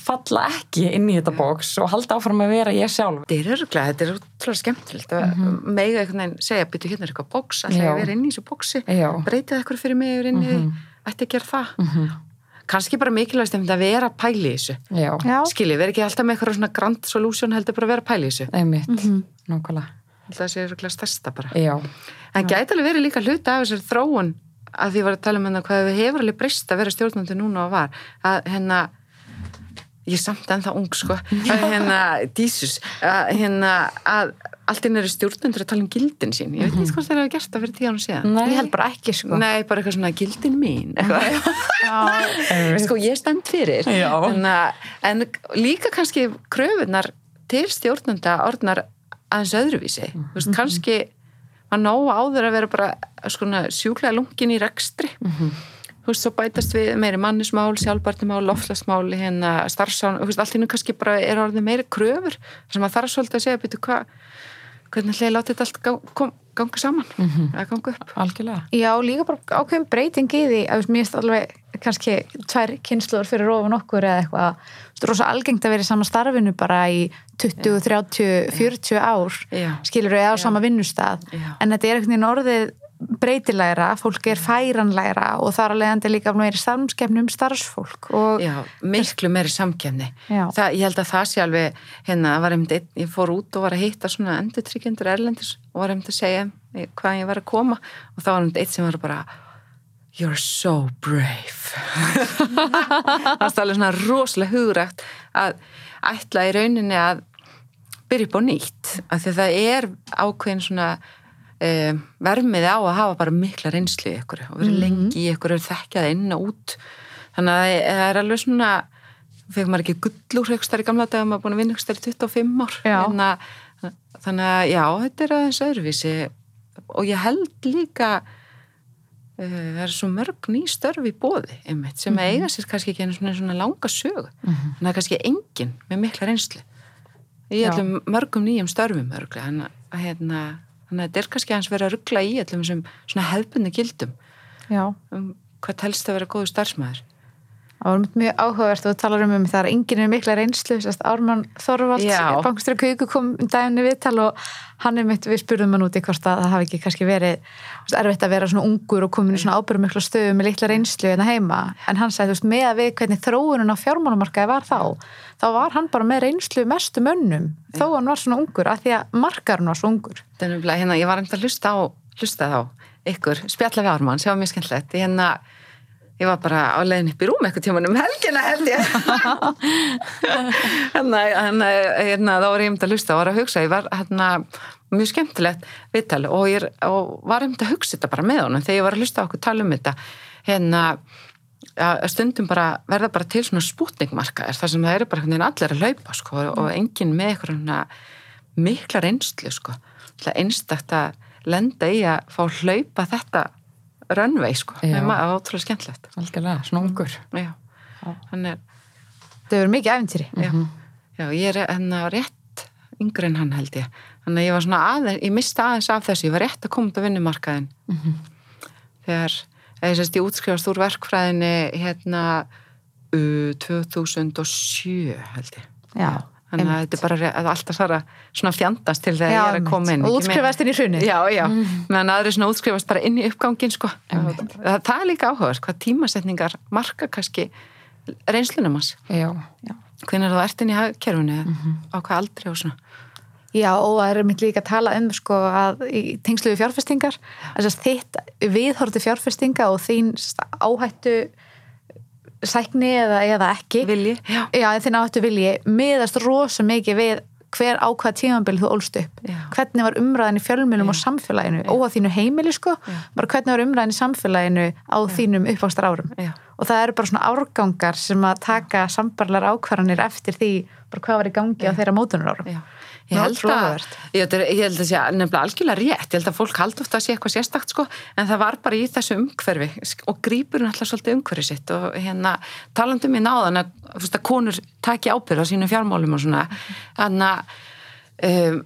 falla ekki inn í þetta box og halda áfram að vera ég sjálf. Þetta er öruglega, þetta er útrúlega skemmtilegt að mega einhvern veginn segja, byrju hérna er eitthvað bóks, Já. að vera inn í þessu bóksi breytið eitthvað fyrir mig yfir inn í því, ætti að gera það? Kannski bara mikilvægst einmitt að vera að pæli í þessu. Skiljið, vera ekki alltaf með eitthvað svona grand solution heldur bara að vera að pæli í þessu. Einmitt, nákvæmlega. Það sé öruglega stærsta bara. Já, en gæti alveg verið líka hluta af þessari þróun að því var að tala um hérna hvað við hefur alveg breyst að vera stjórnandi núna og var að hérna ég er samt ennþá ung sko að hérna, dísus að hérna, að allt inn eru stjórnendur að tala um gildin sín. Ég veit ekki hvað þeir hafa gert það fyrir tíu ánum síðan. Nei. Ég held bara ekki sko. Nei, bara eitthvað svona gildin mín. Sko ég stend fyrir. Já. en, að- en líka kannski kröfunar til stjórnenda orðnar aðeins öðruvísi. Þú veist, kannski maður nóg áður að vera bara skona, sjúklega lungin í rekstri. Þú veist, svo bætast við meiri mannismál, sjálfbarnimál, lofslagsmál hérna, starfsán, þú veist, allt innu kannski bara er orðið meiri kröfur sem að þarf svolítið að segja, byrju, hvað hvernig ætla ég að láta þetta allt kom- ganga saman að ganga upp. Algjörlega. Já, líka bara ákveðin breyting í því að mér finnst alveg kannski tvær kynsluður fyrir ofan okkur eða eitthvað rosa algengt að vera í sama starfinu bara í 20, 30, 40 ár skilur við á sama vinnustað. Já. en þetta er einhvern veginn orðið breytilegra, fólk er færanlegra og þar að leiðandi líka meiri samskefni um starfsfólk og Já, miklu meiri samkefni það, ég held að það sé alveg hérna, einmitt ég fór út og var að hitta svona endurtryggjöndur erlendis og var að segja hvað ég var að koma og það var einmitt eitt sem var bara You're so brave. Það er alveg svona rosalega hugrægt að ætla í rauninni að byrja upp á nýtt af því að það er ákveðin svona eh, vermiði á að hafa bara mikla reynslu í ykkur og vera lengi í ykkur og þekkja það inn og út. Þannig að það er alveg svona fekk maður ekki gullur högstar í gamla dag maður búin að vinna högstar í 25 ár. Já. Hérna, þannig að já, þetta er aðeins öðruvísi. Og ég held líka uh, það er svo mörg ný störf í bóði einmitt, sem Mhm. eiga sér kannski ekki svona, svona langa sögu. Þannig að það er kannski engin með mikla reynslu í Já. öllum mörgum nýjum störfum þannig að hérna, þannig að þetta er kannski aðeins verið að ruggla í þessum svona hefðbunni gildum. Já, um hvað telst að vera góðu starfsmæður það var mjög áhugavert og þú talar um um það er enginn er mikla reynslu sérst, Ármann Þorvald, Já. bankstjóri Kauku kom um daginu viðtal og hann er mitt, við spurðum hann úti hvort að það hafi ekki kannski verið veist, erfitt að vera svona ungur og komin í svona ábyrgum mikla stöðu með litla reynslu en heima, en hann sagði, þú veist, með að við hvernig þróunum á fjármálamarkaði var þá þá var hann bara með reynslu mestu mönnum þó hann var svona ungur, af því að markarinn var svo ungur Það er nefnilega, hérna, ég var að bara á leiðin upp í rúm eitthvað tíman um helgina held ég. hérna, hérna, hérna, þá var ég einmitt að hlusta og var að hugsa, ég var hérna, mjög skemmtilegt viðtali og ég og var einmitt að hugsa þetta bara með honum þegar ég var að hlusta okkur tala um þetta. Hérna, að stundum bara verða bara til svona spútningmarkaðir þar sem það eru bara veginn allir að laupa sko, og enginn með eitthvað mikla reynslu sko. Það einstakt að lenda í að fá að hlaupa þetta rönnvei sko. Það er ótrúlega skemmtilegt. Algjörlega, svona ungur. Þannig er það hefur mikið æfintýri já. já, ég er hérna rétt yngri en hann held ég. Þannig að ég var svona aðeins, ég mista aðeins af þessu. Ég var rétt að koma út á vinnumarkaðin þegar eða sérst ég útskrifast úr verkfræðinni hérna uh, 2007 held ég. Já, þannig að þetta er bara að alltaf að svona fjandast til þegar Já, ég er að koma inn. Og útskrifast inn í hrunið. Já, já, meðan aðri svona útskrifast bara inn í uppgangin sko. það, það er líka áhugast hvað tímasetningar marka kannski reynslunum hans. Já, hvernig þú ert inn í hagkerfinu á hvað aldrei og svona. Já, og það er mitt líka að tala um sko að í tengslu við fjárfestingar þitt viðhorti fjárfestinga og þín áhættu sækni eða, eða ekki. Vilji, já, Já, þín áhættu vilji. Miðast rosa mikið við hver ákvað tímambil þú ólst upp. Já. hvernig var umræðin í fjölmjölum og samfélaginu? Og á þínu heimili sko bara hvernig var umræðin í samfélaginu á þínum uppvakstar árum og það eru bara svona árgangar sem að taka sambarlar ákvarðanir eftir því hvað var í gangi á þeirra mótunar árum Ég held, að, ég, held að, ég held að sé nefnilega algjörlega rétt, ég held að fólk haldi ofta að sé eitthvað sérstakt sko, en það var bara í þessu umhverfi og grípur náttúrulega svolítið umhverfi sitt og hérna talandum í náðan að, að konur taki ábyrð á sínum fjármálum og svona, þannig að um,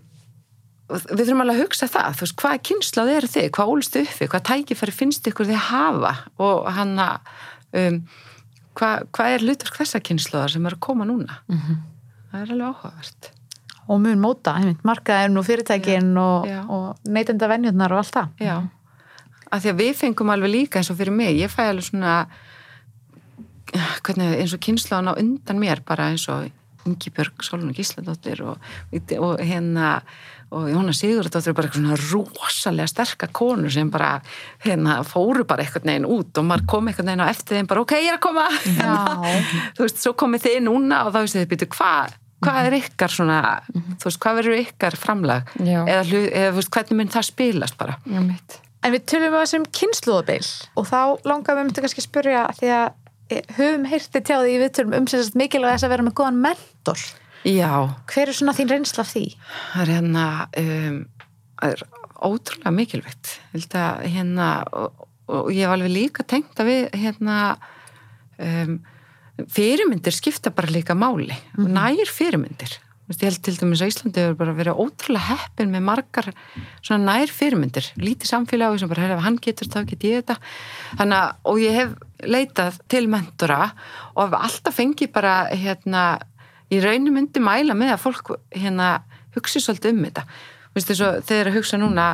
við þurfum alveg að hugsa það, þú veist, hvað kynnslað eru þið, hvað ólstu uppi, hvað tækifæri finnst ykkur þið hafa? Og hann að um, hvað, hvað er hlutverk þessa kynnslaðar sem eru að koma núna? Það er alveg áhugavert og mun móta, markaðin og fyrirtækin og, og neytenda venjurnar og allt það. Já, af því að við fengum alveg líka eins og fyrir mig, ég fæ alveg svona hvernig, eins og kynnslóðan á undan mér bara eins og Ingibjörg Solon Gísladóttir og, og hérna og Jóna Sigurðardóttir er bara eitthvað svona rosalega sterkar konur sem bara hérna fóru bara eitthvað neginn út og maður kom eitthvað neginn á eftir þeim bara ok, ég er að koma. Þú veist, svo komið þið núna og þá veist þið, býtu, hvað hvað er ykkar svona, þú veist, hvað verður ykkar framlag? Eða, hlu- eða þú veist, hvernig mun það spilast bara? Já, En við tölum að þessum kynnslóðabil og þá langar við myndi kannski að spyrja því að eh, höfum heyrti tjá því við tölum um sem sagt mikilvæg þess að vera með góðan mentor. Já, Hver er svona þín reynsla af því? það er hérna um, það er ótrúlega mikilvægt. Að hérna og, og ég hef alveg líka tengt að við hérna um, fyrirmyndir skipta bara líka máli. Mm nær fyrirmyndir. Þú veist, ég held til dæmis að Íslandi hefur bara verið ótrúlega heppin með margar svona nær fyrirmyndir, lítið samfélagi sem bara, hann getur þá get ég þetta. Þannig að, og ég hef leitað til mentora og hef alltaf fengið bara, hérna í raunum myndi mæla með að fólk hérna hugsi svolítið um þetta. Þú veist, þess að eru að hugsa núna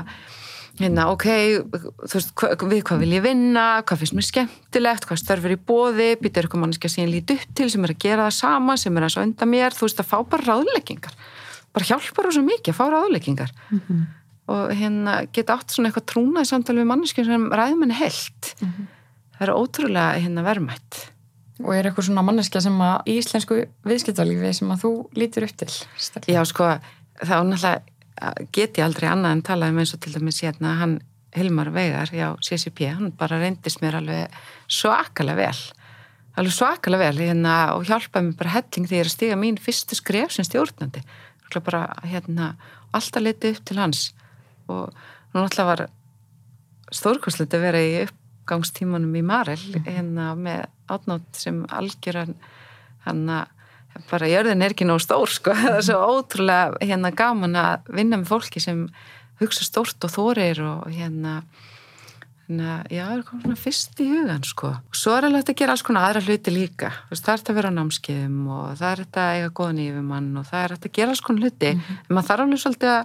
hérna, ok, þú veist, hva, við hvað vil ég vinna, hvað finnst mér skemmtilegt, hvað störfur í bóði, býta eitthvað mannskja sem ég lít upp til, sem er að gera það sama, sem er að svo undan mér, þú veist, að fá bara ráðleggingar. Bara hjálpar þú svo mikið að fá ráðleggingar. Og hérna geta átt svona eitthvað trúnaði samtal við mannskja sem ræðum henni held. Það er ótrúlega hérna verðmætt. Og er eitthvað svona manneskja sem að íslensku viðskiptalífi sem að þú lítur upp til? Sterklega? Já, sko, þá náttúrulega get ég aldrei annað en talað um eins og til dæmis hérna hann Hilmar Veigar, já, CCP, hann bara reyndist mér alveg svakalega vel. Alveg svakalega vel hérna, og hjálpaði mér bara helling þegar ég er að stiga mín fyrstu skref sem stjórnandi. Bara hérna, alltaf litið upp til hans. Og nú náttúrulega var stórkostlegt að vera í uppgangstímanum í Marel hérna með átnátt sem algjöran hann að bara jörðin er ekki nóg stór sko það er svo ótrúlega hérna gaman að vinna með fólki sem hugsa stórt og þórir og hérna hérna, já, það er komið svona fyrst í hugan sko. Og svo er alveg hægt að gera alls konar aðra hluti líka. Þú veist, það er hægt að vera á námskeiðum og það er hægt að eiga góðan yfirmann og það er hægt að gera alls konar hluti. En maður þarf alveg svolítið að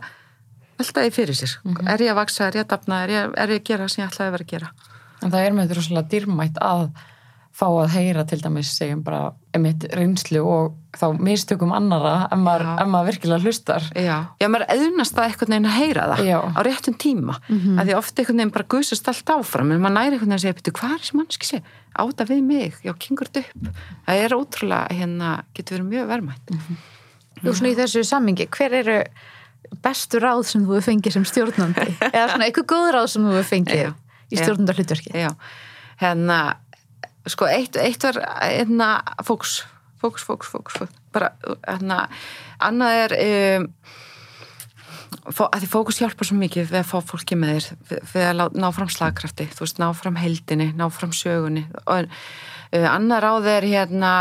velta því fyrir sér. Er ég að vaksa, er ég að dapna, er ég, er ég að gera sem ég ætlaði að vera að gera? En það er með þetta emitt reynslu og þá mistökum annara ef maður, ef maður virkilega hlustar. Já, já maður eðnast það eitthvað neginn að heyra það Já. á réttum tíma. Mm Að því ofta eitthvað neginn bara gusast allt áfram en maður næri eitthvað neginn að segja, betur, hvað er þessi mannski sé? Áta við mig, já, kingur þetta upp. Það er ótrúlega, hérna, getur verið mjög verðmætt. Þú svona í þessu sammingi, hver eru bestu ráð sem þú hefur fengið sem stjórnandi? Eða svona eitthvað góð ráð sem þú hefur fengið Já. í stjórnandar hlutverki? Já, hérna sko, eitt, eitt var hérna, fókus, fókus, fókus, fókus, fókus. bara, hérna annað er um, fó, að því fókus hjálpar svo mikið við að fá fólki með þér við, við að ná fram slagkrafti, þú veist, ná fram heldinni ná fram sögunni. Og uh, annað ráð er hérna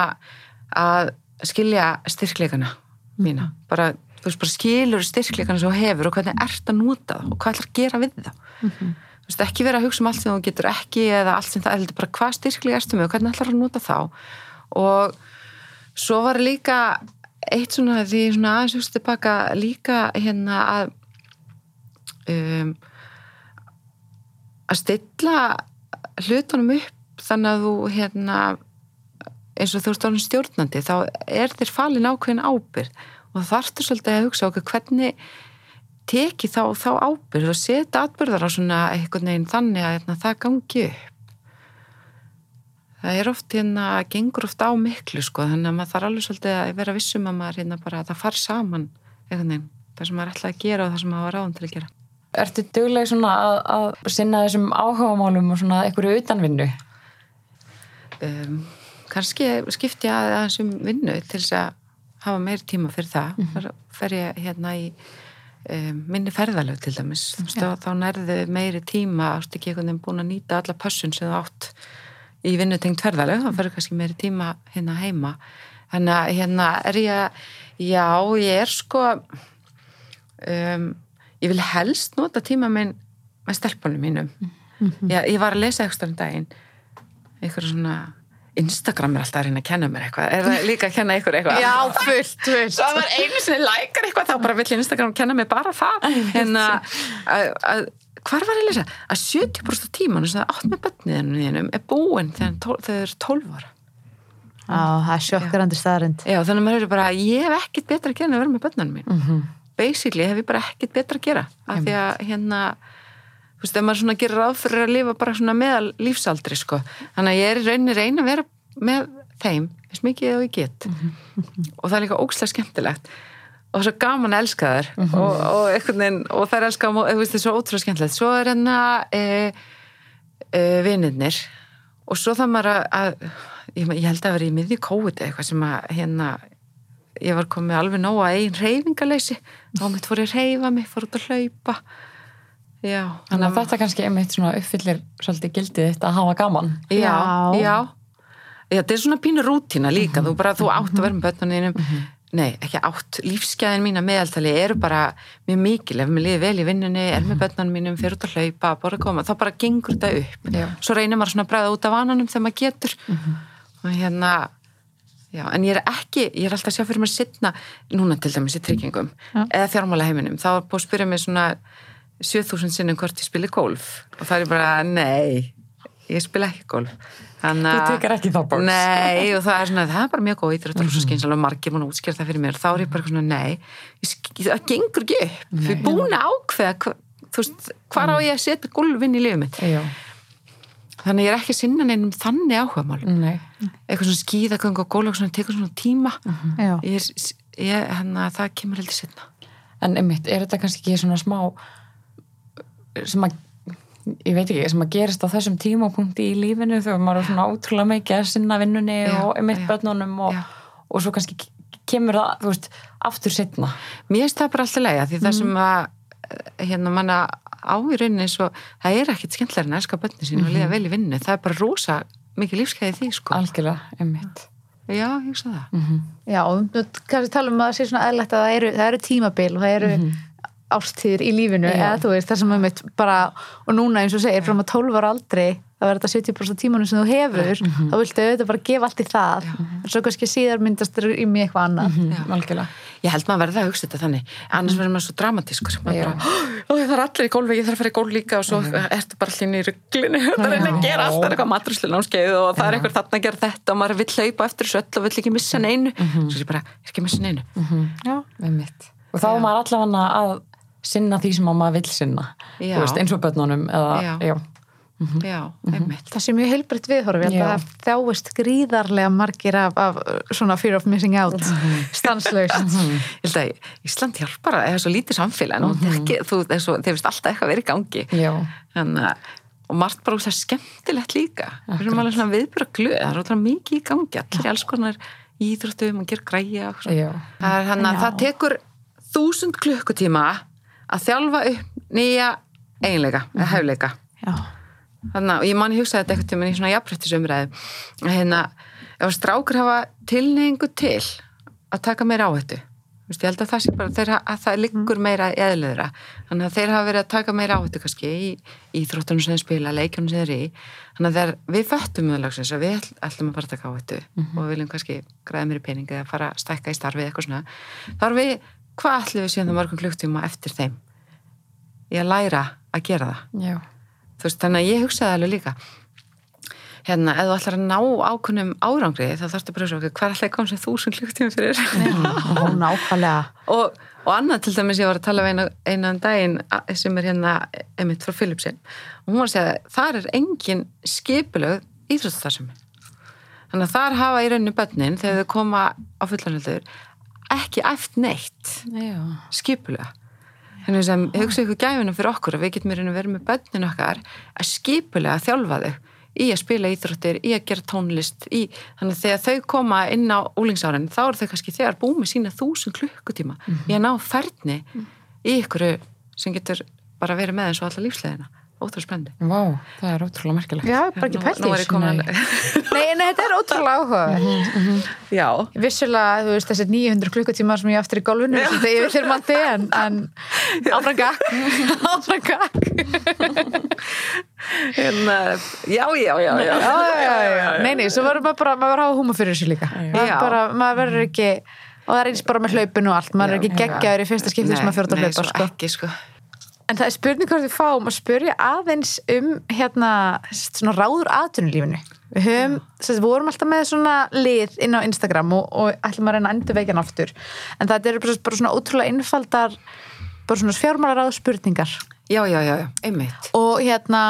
að skilja styrkleikana mína, bara þú veist, bara skilur styrkleikana sem þú hefur og hvernig ert að nota það og hvað ætlar að gera við það þú veist, ekki vera að hugsa um allt sem þú getur ekki eða allt sem það heldur bara hvað styrklega erstu með og hvernig ætlar að nota þá. Og svo var líka eitt svona því svona aðeins hugst tilbaka líka hérna að um, að stilla hlutunum upp þannig að þú hérna eins og þú ert orðin stjórnandi þá er þér falin ákveðin ábyrð og það þarftu svolítið að hugsa okkur hvernig teki þá, þá ábyrð og setja atbyrðar á svona einhvern veginn þannig að hérna, það gangi upp það er oft hérna, gengur oft á miklu sko, þannig að maður þarf alveg svolítið að vera vissum að maður hérna bara, það far saman einhvern veginn, það sem maður ætlaði að gera og það sem maður var ráðum til að gera Ertu dugleg svona að, að sinna þessum áhugamálum og svona einhverju utanvinnu? um, kannski skipti ég að aðeins um vinnu til þess að hafa meir tíma fyrir það mm -hmm. fer ég hérna í minni ferðalög til dæmis. Þá, þá nærðu meiri tíma ástu ekki einhvern veginn búin að nýta alla pössun sem þú átt í vinnutengt ferðalög þá ferður kannski meiri tíma hérna heima. Þannig að hérna er ég já, ég er sko um, ég vil helst nota tíma minn með stelpunum mínum. Já, ég var að lesa eitthvað um daginn eitthvað svona Instagram er alltaf að reyna að kenna mér eitthvað. Er það líka að kenna ykkur eitthvað? Já, fullt, fullt. Svo að maður einu sinni lækar eitthvað þá bara vill Instagram kenna mér bara það. En að, að, að hvar var ég að lesa? Að 70% af tímanum sem það átt með bönniðinum er búin þegar þau eru 12 ára. Já, það er sjokkarandi staðarind. Já, þannig að maður er bara, ég hef ekkert betra að gera en að vera með bönnunum mín. Mm basically hef ég bara ekkert betra að gera. Af því að hérna þú veist, ef maður svona gerir ráð fyrir að lifa bara svona meðal lífsaldri, sko. Þannig að ég er rauninni reyna að vera með þeim eins mikið og ég get. Og það er líka ókslega skemmtilegt. Og svo gaman að elska þær. Og, og, einhvern veginn, og það er elska þú veist, það er svo ótrúlega skemmtilegt. Svo er hérna e, e, vinirnir. Og svo það maður að, að ég, ég held að vera í miðju kóið eitthvað sem að hérna ég var komið alveg nóg að einn reyfingaleysi þá mitt fór ég að reyfa mig, fór út að hlaupa já, Þannig að þetta kannski einmitt svona uppfyllir svolítið gildið þetta að hafa gaman. já, Já. þetta er svona pínu rútína líka. Þú bara, þú átt að vera með börnunum nei, ekki átt, lífsgæðin mín að meðaltali eru bara mjög mikil. Ef mér líði vel í vinnunni, er með börnunum mínum fyrir út að hlaupa, að koma, þá bara gengur þetta upp. Já. svo reynir maður svona að bræða út af vananum þegar maður getur. Og hérna já, en ég er ekki, ég er alltaf að sjá fyrir mér sittna, núna til dæmis í tryggingum Já. eða fjármála heiminum, þá er búið að spyrja mig svona 7000 sinnum hvort ég spili golf. Og það er bara, nei ég spila ekki golf. Þannig Þú tekur ekki þá bóks. Nei, og það er svona, það er bara mjög góð íþrótt og svo skynsalega margir múin að útskýra það fyrir mér. Þá er ég bara svona, nei, ég það gengur ekki upp. Við erum búin að ákveða hva- þú veist, hvar á ég að setja gólfinn í lifið mitt. Já, þannig ég er ekki sinna neinum þannig áhugamál nei. eitthvað svona skíðagöng og gólf svona tekur svona tíma. Já. ég er, ég, hérna, það kemur heldur setna En einmitt, er þetta kannski ekki svona smá sem að ég veit ekki, sem að gerist á þessum tímapunkti í lífinu þegar maður er svona ótrúlega mikið að sinna vinnunni Já, og einmitt já, börnunum og, og svo kannski kemur það, þú veist, aftur setna mér finnst það bara alltaf leiða því það sem að eh, hérna manna á í rauninni svo, það er ekkit skemmtilega en að elska bönni sín og liða vel í vinnu. Það er bara rosa mikið lífskeiði því sko. Algjörlega, einmitt. Já, ég hugsa það. Mm Já, og kannski tala um að það sé svona eðlegt að það eru, það eru tímabil og það eru ástíðir í lífinu Já. eða þú veist, það sem er mitt bara og núna eins og segir, fram að 12 ára aldrei það verður þetta 70% tímanum sem þú hefur þá viltu auðvitað bara gefa allt í það. En svo kannski síðar myndast þér í mig eitthvað annað. -hmm. algjörlega. Ég held maður verða að hugsa þetta þannig. Annars verður maður svo dramatískur. Maður Já. bara, ó það er allir í gólfi, ég þarf að fara í gólf líka. Og svo ertu bara allir í rugglinu það er að gera allt, það er eitthvað matruslu námskeið og það er eitthvað þarna að gera þetta og maður vill hlaupa eftir þessu öll og vill ekki missa neinu. Svo er ég bara, er ekki að missa neinu? Já, einmitt. og þá er maður allavega að sinna því sem að maður vill sinna. Veist, eins og börnunum eða, Já. já. já, einmitt. Það sé mjög heilbritt viðhorf. Ég held Já. að það þjáist gríðarlega margir af, af svona fear of missing out. Stanslaust. Ég held að Ísland hjálpar að það er svo lítið samfélag. En mm ekki, þú, veist alltaf eitthvað verið í gangi. Já. Þannig, að- og margt bara úr það skemmtilegt líka. Við erum alveg svona viðbjörg glöð. Það er ótrúlega mikið í gangi, allir alls konar íþróttum og gera græja er hann að það tekur þúsund klukkutíma að þjálfa upp nýja eiginleika, eða hæfleika Já, þannig að ég manni hugsaði þetta eitthvað í svona jafnrættisumræði að hérna, ef strákur hafa tilneyingu til að taka meira áhættu Vist, ég held að það sé bara, þeir, að það liggur meira eðliðra, þannig að þeir hafa verið að taka meira áhættu kannski í íþróttunum sem þeir spila, leikjunum sem þeir eru í. Þannig að þeir, við föttum mögulegsins að við ætl- ætlum að bara taka áhættu og við viljum kannski græða meiri peningi eða fara að stækka í starfið eitthvað svona. Þá erum við, hvað ætlum við síðan það mörgum klukktíma eftir þeim? Í að læra að gera það. Já. þú veist, þannig að ég hugsaði alveg líka. Hérna, ef þú ætlar að ná ákunnum árangri þá þarfstu bara að sjá, hvað er alltaf kom sem þúsund klukktíma fyrir? Og, og annað til dæmis ég var að tala við eina, einan daginn a- sem er hérna emitt frá Philipsin og hún var að segja þar er engin skipulög íþróttastarfsemi. Þannig að þar hafa í rauninni börnin þegar þau koma á fullanöldur ekki æft neitt. Skipulega. Þannig sem hugsa ykkur gæfina fyrir okkur að við getum vera með börnin okkar að skipulega þjálfa þau í að spila íþróttir, í að gera tónlist í, þannig að þegar þau koma inn á úlingsárin, þá eru þau kannski þegar búið með sína þúsund klukkutíma í að ná færni í ykkur sem getur bara verið með eins og alla lífsleðina ótrúlega spenndi Vá, það er ótrúlega merkilegt. Já, bara ekki pælt í nú ég þessu. komin Nei. Nei, nei, þetta er ótrúlega áhuga já, Vissulega, þú veist, þessi 900 klukkutímar sem ég á eftir í golfinu, þetta er yfir þyrmandi en, en áfram gakk áfram gakk hérna, já, já, já, já. já, já, já, nei, nei, svo verður maður bara maður verður að hafa húma fyrir þessu líka. Bara, maður verður ekki og það er eins bara með hlaupinu og allt. Maður er ekki geggjaður í fyrsta skipti sem maður fyrir að Nei, hlaupa svo sko. ekki, sko en það er spurning hvort við fáum að spurja aðeins um hérna, svona ráður aðtunulífinu við höfum, við vorum alltaf með svona lið inn á Instagram og, og ætlum að reyna að endur veikjan aftur. En það eru bara, bara svona ótrúlega innfaldar bara svona fjármálaráð spurningar. Já, já, já, já, einmitt. Og hérna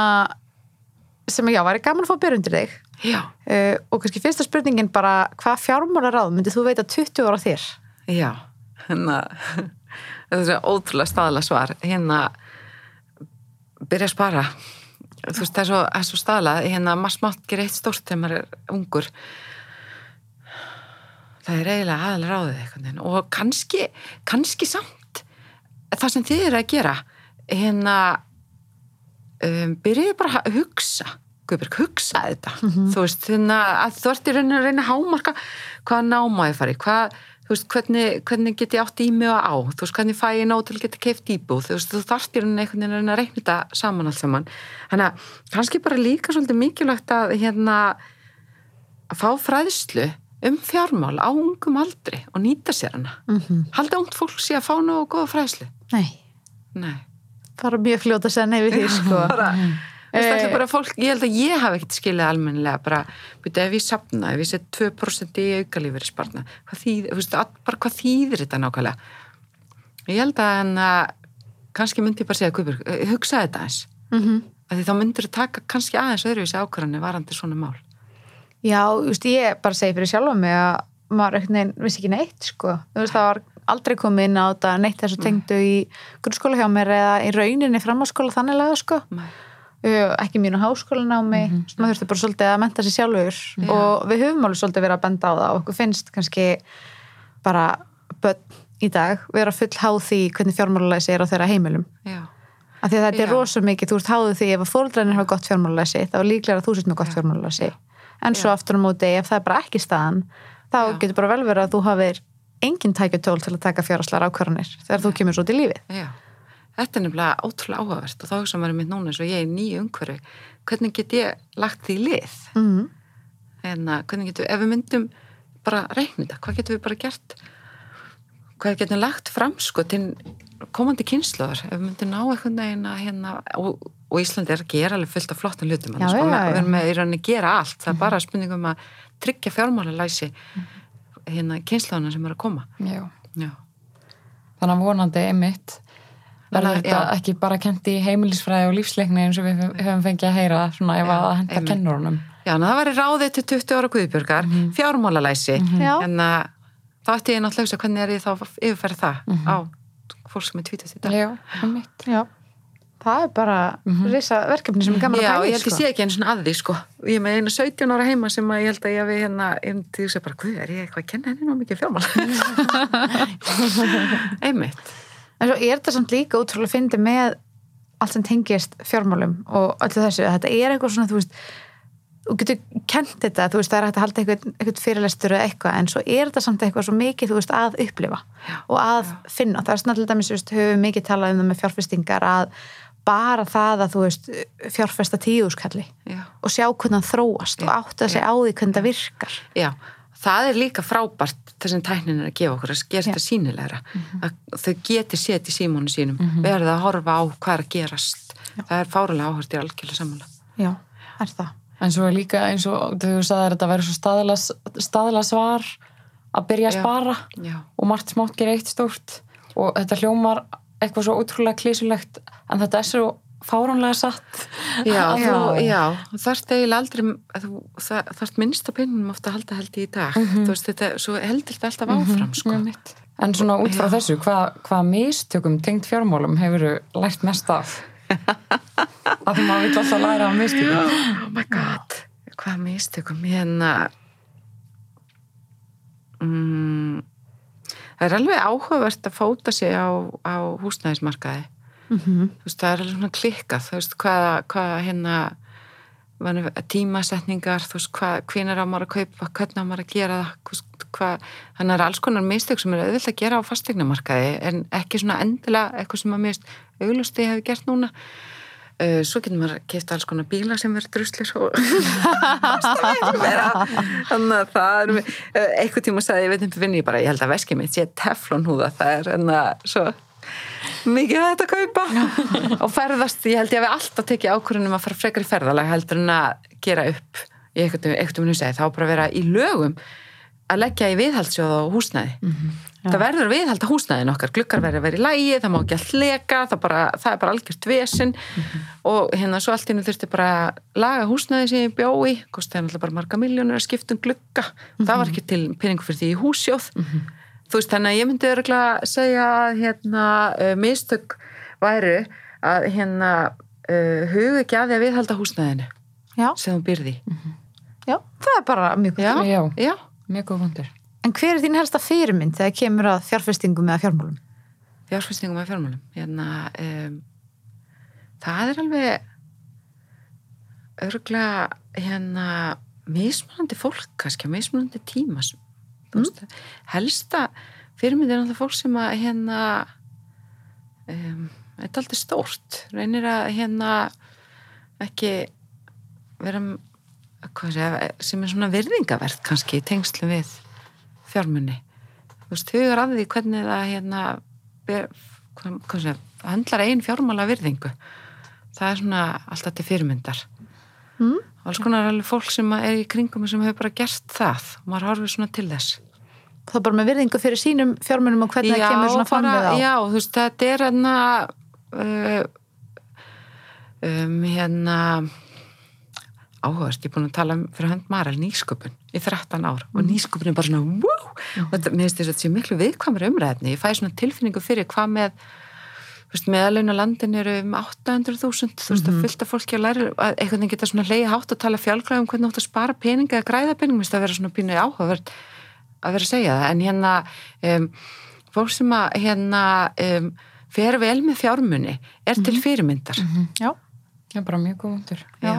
sem já, væri gaman að fá að byrja undir þig. Já, uh, og kannski fyrsta spurningin bara hvað fjármálaráð myndið þú veita 20 ára þér? Já, hérna þetta er svo ótrúlega staðlega svar. Hérna byrja að spara. Þú veist, það er svo, svo staðlega hérna, maður smátt gerir eitt stórt þegar maður er ungur. Það er eiginlega aðalega ráðið veginn. Og kannski, kannski samt það sem þið eru að gera. Hérna um, byrjuðu bara að hugsa. Guðbjörg, hugsa þetta. Þú veist, þannig að þú ert í rauninu að reyna að hámarka hvað náma ég fari, hvað þú veist, hvernig, hvernig get ég átt í mig og á, þú veist, hvernig fæ ég nóg til að geta keift íbúð, þú veist, þú þarft í rauninni einhvern veginn að reyna þetta saman allt saman. Þannig að kannski bara líka svolítið mikilvægt að hérna að fá fræðslu um fjármál á ungum aldri og nýta sér hana. Mhm. halda ungt fólk sé að fá nóg og góða fræðslu. Nei, nei, bara mjög fljóta að segja nei við því sko. Veist, Eh. bara fólk, ég held að ég hafi ekkert skilið almennilega, bara, byrju, ef ég sapna, ef ég set 2% í aukalífur sparna, hvað þú veist, að- bara hvað þýðir þetta nákvæmlega? Ég held að hann að, kannski myndi ég bara segja, Guðbjörg, eh, hugsa þetta eins, mm að því þá myndir þú taka kannski aðeins öðruvísi ákvarðanir varandi svona mál. Já, veist, ég bara segi fyrir sjálfa mig að maður veginn vissi ekki neitt sko. þú veist, það var aldrei komið inn á þetta neitt þessu tengdu í grunnskóla hjá mér eða í rauninni framháskóla þannig lega sko. Nei. Ekki mínu háskólanámi. Mm -hmm. maður þurfti bara svolítið að menta sér sjálfur. Já. og við höfum alveg svolítið verið að benda á það. Og okkur finnst kannski bara börn í dag vera full háð því hvernig fjármálulegsi er á þeirra heimilum. Já, af því að þetta er Já. rosa mikið, þú ert háðu því ef að fóreldrænir hafa gott fjármálulegsi þá er líklega að þú sért með gott Já. fjármálulegsi en svo aftur á móti, ef það er bara ekki staðan þá getur bara vel verið að þú hafir engin tækjutól til að taka fjáraslar ákvarðanir þegar þú kemur svo til lífið. Já. Þetta er nefnilega ótrúlega áhugavert og þá hugsa maður mitt núna eins og ég er nýju umhverfi, hvernig get ég lagt því lið? mm. en að hvernig getum ef við myndum bara reikna þetta, hvað getum við bara gert? Hvað getum við lagt fram sko til komandi kynnslóðar ef við myndum ná einhvern veginn að hérna og, og Íslandi er að gera alveg fullt af flottum hlutum sko, við erum með í rauninni að gera allt. Það er bara spurningum að tryggja fjármálalæsi hérna kynnslóðana sem eru að koma. Já. já, Þannig að vonandi einmitt verður Þannig þetta já. ekki bara kent í heimilisfræði og lífsleikni eins og við höfum fengið að heyra svona ef Já, að henda einmitt. kennurunum. já en það væri ráðið til 20 ára guðbjörgar, fjármálalæsi Já. en að þá ætti ég náttúrulega að hugsa hvernig er ég þá að yfirferða það á fólk sem er tvítast í dag Já, einmitt. Já, það er bara risa verkefni sem er gaman Já, að ég pæla í, held ég sé ekki einu svona að því sko. Ég er með einu 17 ára heima sem að ég held að ég við hérna, ég myndi þú segja bara, hvað er ég eitthvað að kenna henni ná mikið fjármál? Einmitt. En svo er þetta samt líka útrúlega fyndi með allt sem tengist fjármálum og öllu þessu, að þetta er eitthvað svona, þú veist, þú getur kent þetta, þú veist, það er hægt að halda eitthvað, eitthvað fyrirlestur eða eitthvað, en svo er þetta samt eitthvað svo mikið, þú veist, að upplifa og að finna. Það er svona til dæmis, þú veist, höfum mikið talað um það með fjárfestingar að bara það að, þú veist, fjárfesta tíðuskalli Já. og sjá hvernig það þróast og átta sig Já. á því hvernig það virkar. Já, það er líka frábært þessum tæknin er að gefa okkur að gera Já. þetta sínilegra. Að þau geti sétt í símónu sínum, verða að horfa á hvað er að gerast. Það er fárulega áhört í algjörlega sammála. Já, er það. En svo er líka eins og þú sagðir að þetta verður svo staðla, staðla svar að byrja að Já. spara Já. og margt smátt gera eitt stórt og þetta hljómar eitthvað svo ótrúlega klísulegt en þetta er svo fáránlega satt. Já, þú, já, þú þarft eiginlega aldrei, þú þarft minnst á peningum ofta að halda held í dag. Þú veist, þetta, svo heldur þetta alltaf áfram, sko. Einmitt. En svona út frá Já. þessu, hvað hva mistökum tengt fjármálum hefur lært mest af? að því maður vill alltaf læra af mistökum. Oh my god, hvað mistökum hérna mm, það er alveg áhugavert að fóta sig á, á húsnæðismarkaði Mm þú veist, það er alveg svona klikkað þú veist, hvað, hvað hérna tímasetningar þú veist, hvað, hvenær á maður að kaupa hvernig á maður að gera það hvað, þannig að það er alls konar mistök sem er auðvitað að gera á fastegnamarkaði en ekki svona endilega eitthvað sem að mist auglusti hefur gert núna. Uh, svo getur maður keift alls konar bíla sem verður druslir og þannig að það er uh, eitthvað tíma sagði, ég veit ekki vinni ég bara, ég held að veskið mitt sé teflon húða það er en að svo mikið að þetta kaupa. Og ferðast, ég held ég að við alltaf tekið ákvörðunum að fara frekar í ferðalag heldur en að gera upp í eitthvað, eitthvað minn segi, þá bara vera í lögum að leggja í viðhaldsjóð á húsnæði. Það verður að viðhalda húsnæðin okkar. Glukkar verður að vera í lægi, það má ekki allt leka það, bara, það er bara algjört vesinn og hérna svo allt innu þurfti bara að laga húsnæði sem ég bjó í. Kostiði náttúrulega bara marga miljónur að skipta um glukka það var ekki til peningu fyrir því í húsjóð þú veist, þannig að ég myndi örgulega segja að hérna, uh, mistök væru að hérna uh, huga ekki að því að viðhalda húsnæðinu Já, sem þú byrði já, það er bara mjög gott. já, Já. já. Mjög góð fundur. En hver er þín helsta fyrirmynd þegar kemur að fjárfestingum eða fjármálum? fjárfestingum af fjármálum hérna um, það er alveg örgulega hérna mismunandi fólk kannski, mismunandi tíma mm. helsta fyrirmyndin er það fólk sem að hérna um, þetta er aldrei stórt reynir að hérna ekki vera segja, sem er svona virðingaverð kannski í tengslu við fjármunni þú veist, hugar af því hvernig það hérna ber, hvað, segja, handlar einn fjármála virðingu það er svona alltaf til fyrirmyndar Mm. Alls konar alveg fólk sem er í kringum sem hefur bara gert það. Og maður horfir svona til þess. Þá bara með virðingu fyrir sínum fjármunum og hvernig það kemur svona við á Já, þú veist, þetta er hérna uh, um, hérna áhugast, ég er búin að tala um fyrir hönd Marel nýsköpun í 13 ár. Og nýsköpun er bara svona wow! og þetta, mér finnst þess að þetta sé miklu viðkvæmur umræðni ég fæ svona tilfinningu fyrir hvað með þú veist, meðaluna landin eru um 800.000, þú veist, að fullt af fólki að læra að einhvern veginn geta svona leiði hátt að tala fjálgræðum hvernig átt að spara peninga eða græða peninga, það að vera svona pínu áhugavert að vera að segja það, en hérna um, fólk sem að hérna um, fer vel með fjármunni er til fyrirmyndar Já. Það er bara mjög góð undur. Já.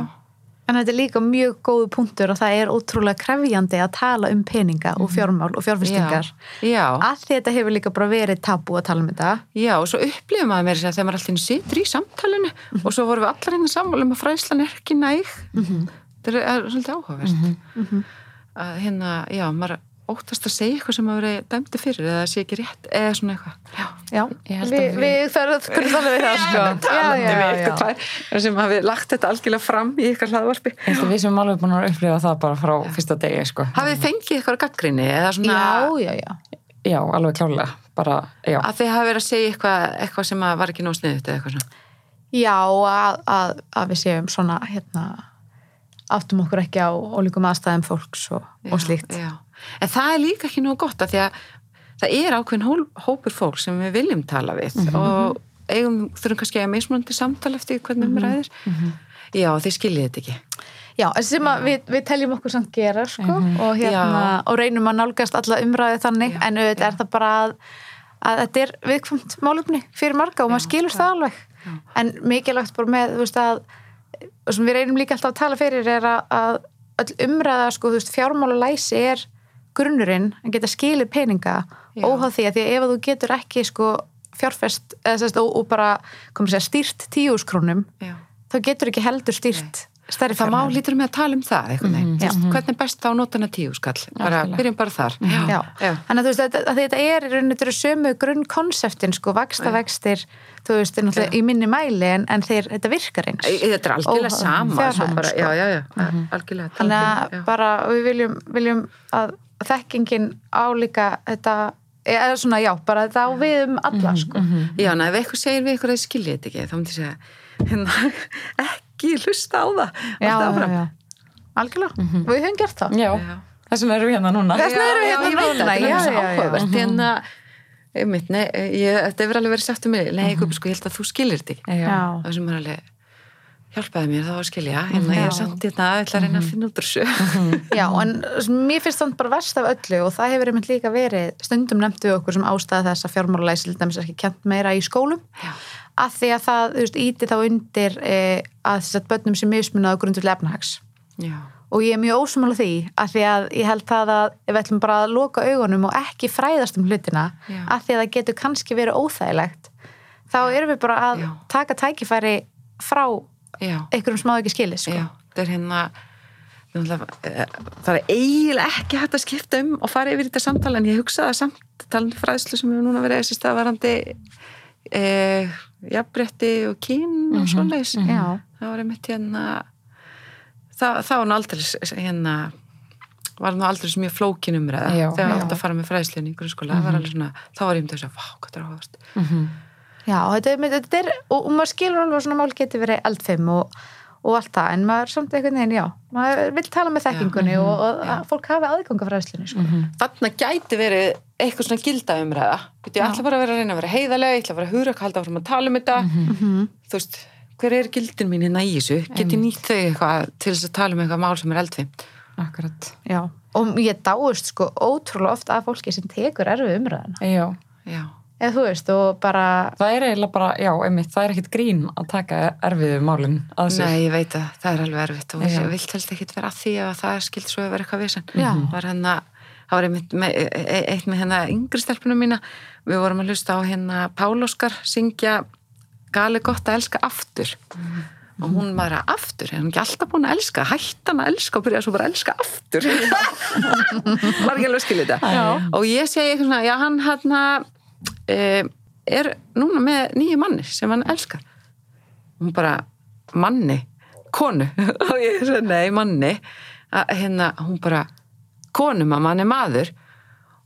En þetta er líka mjög góðu punktur og það er ótrúlega krefjandi að tala um peninga og fjármál og fjárfestingar. Já, að þetta hefur líka bara verið tabú að tala um þetta. Já, og svo upplifum maður mér þegar maður alltaf situr í samtalinu og svo vorum við allar hérna sammála um að fræslan er ekki næg. Þetta er, er svolítið áhugavert. Að hérna, já, maður óttast að segja eitthvað sem maður verið dæmdi fyrir eða sé ekki rétt, eða svona eitthvað já, Já, held við, að við- við þarfum að kunna tala við það sko talandi já, við já, eitthvað já. tvær sem hafi lagt þetta algjörlega fram í eitthvað hlaðvarpi að við sem alveg búin að upplifa það bara frá fyrsta degi, sko. hafið þið fengið eitthvað gaggrinni eða svona Já, já, já. Já, alveg klálega. Bara, já. að þið hafi verið að segja eitthvað, eitthvað sem að var ekki nóg sniðut eða eitthvað svona Já, að, að, að við séum svona hérna áttum okkur ekki á ólíkum aðstæðum fólks og, og slíkt. En það er líka ekki nóg gott af því að það er ákveðin hópur fólk sem við viljum tala við og eigum, þurfum kannski að mismunandi samtala eftir hvernig um ræðir. Já, þið skiljið þetta ekki. Já, en sem að við, við teljum okkur samt gera sko og, hérna, og reynum að nálgast alla umræði þannig Já, en auðvitað er það bara að, að þetta er viðkvæmt málefni fyrir marga og maður skilur það alveg. en mikilvægt bara með, veist að og sem við reynum líka alltaf að tala fyrir er að, að umræða sko, veist, fjármála læsi er grunnurinn að geta skilið peninga Já. óháð því að því að ef þú getur ekki sko fjárfest eða, sérst, og, og bara sér stýrt tíuskrónum Já. þá getur ekki heldur stýrt stærri Það má lítur með að tala um það einhvern veginn. Já. Mm Hvernig er best á nótana tíu skall? Bara, byrjum bara þar. Já. Já. Þannig að veist, þetta, að þetta er í rauninni, þetta eru sömu grunnkonseptin, sko, vaksta vextir, þú veist, er í minni mæli en, en þeir, þetta virkar eins. Þetta er algjörlega sama. bara, sko. Já, já, já. Algjörlega. Þannig Já. að bara við viljum, viljum að þekkingin álíka þetta, eða svona, já, bara þetta á við um alla, sko. Já, en ef eitthvað segir við eitthvað að þið skiljið þetta ekki, þá myndi ég segja, hérna, ekki hlusta á það. Já, já, já. Algjörlega. Og við höfum gert það. Já, Já. þess vegna erum við hérna núna. Þess vegna erum við hérna núna, það, þetta er já. áhugavert. Hérna, einmitt, nei, þetta hefur alveg verið sagt um mig, nei, Mhm. mm sko, ég held að þú skilir þetta ekki. Já. Það sem er alveg, hjálpaði mér þá að skilja, hérna, ég er samt hérna, ég ætla að reyna að finna út úr þessu. Já, en mér finnst það bara verst af öllu og það hefur einmitt líka verið stundum nefnt við okkur sem ástæða þess að fjármálalæsi til dæmis er ekki kent meira í skólum Já. að því að það, þú veist, íti þá undir e, að þess að börnum sem mismunað á grundull efnahags og ég er mjög ósumála því að því að ég held það að við ætlum bara að loka augunum og ekki fræðast um hlutina Já. að því að það getur kannski verið óþægilegt þá erum við bara að Já. taka tækifæri frá einhverjum sem á ekki skilið sko. það er hérna, það er eiginlega ekki hægt að skipta um og fara yfir þetta samtala en ég hugsaði að samtalandi fræðslu sem hefur núna verið þessi staðvarandi eh, jafnbretti og kyn og svoleiðis Já. það var einmitt hérna það, það var nú aldrei hérna var nú aldrei mjög flókin umræða þegar já. átt að fara með fræðslun í grunnskóla það var alveg svona, þá var ég um þess að vá, hvað það er áhugast Já, þetta þetta er og, og maður skilur alveg að svona mál getur verið eldfimm og, og allt það, en maður samt einhvern veginn, já, maður vil tala með þekkingunni og, og að fólk hafi aðganga fræðslunni, sko. þarna gæti verið eitthvað svona gilda umræða. Ég ætla bara að vera að reyna að vera heiðalega ég ætla að vera hugra að halda áfram að tala um þetta. Þú veist, hver er gildin mín hérna í þessu? Get ég nýtt þau eitthvað til þess að tala um eitthvað mál sem er eldfimt Akkurat. Já, og ég dáist sko ótrúlega ofta af fólki sem tekur erfið umræðina. Já. já, Eða þú veist, og bara, Það er eiginlega bara, já, einmitt, það er ekkit grín að taka erfiðu málinn að sér. nei, ég veit að það er alveg erfitt og ég vilt helst ekki vera að því að það skild svo að vera eitthvað vissan var hann að það var einmitt með, e- e- eitt með hérna yngri stelpunum mína. Við vorum að hlusta á hérna Pál Óskar syngja gali gott að elska aftur. Og hún bara aftur, er hún ekki alltaf búin að elska hætti hann að elska og byrja svo bara að elska aftur? Var ekki alveg að og svona, e, er núna með nýju manni sem hann elskar. Hún bara, manni konu, og ég segi nei manni, að hérna hún bara, konu mamma, hann er maður.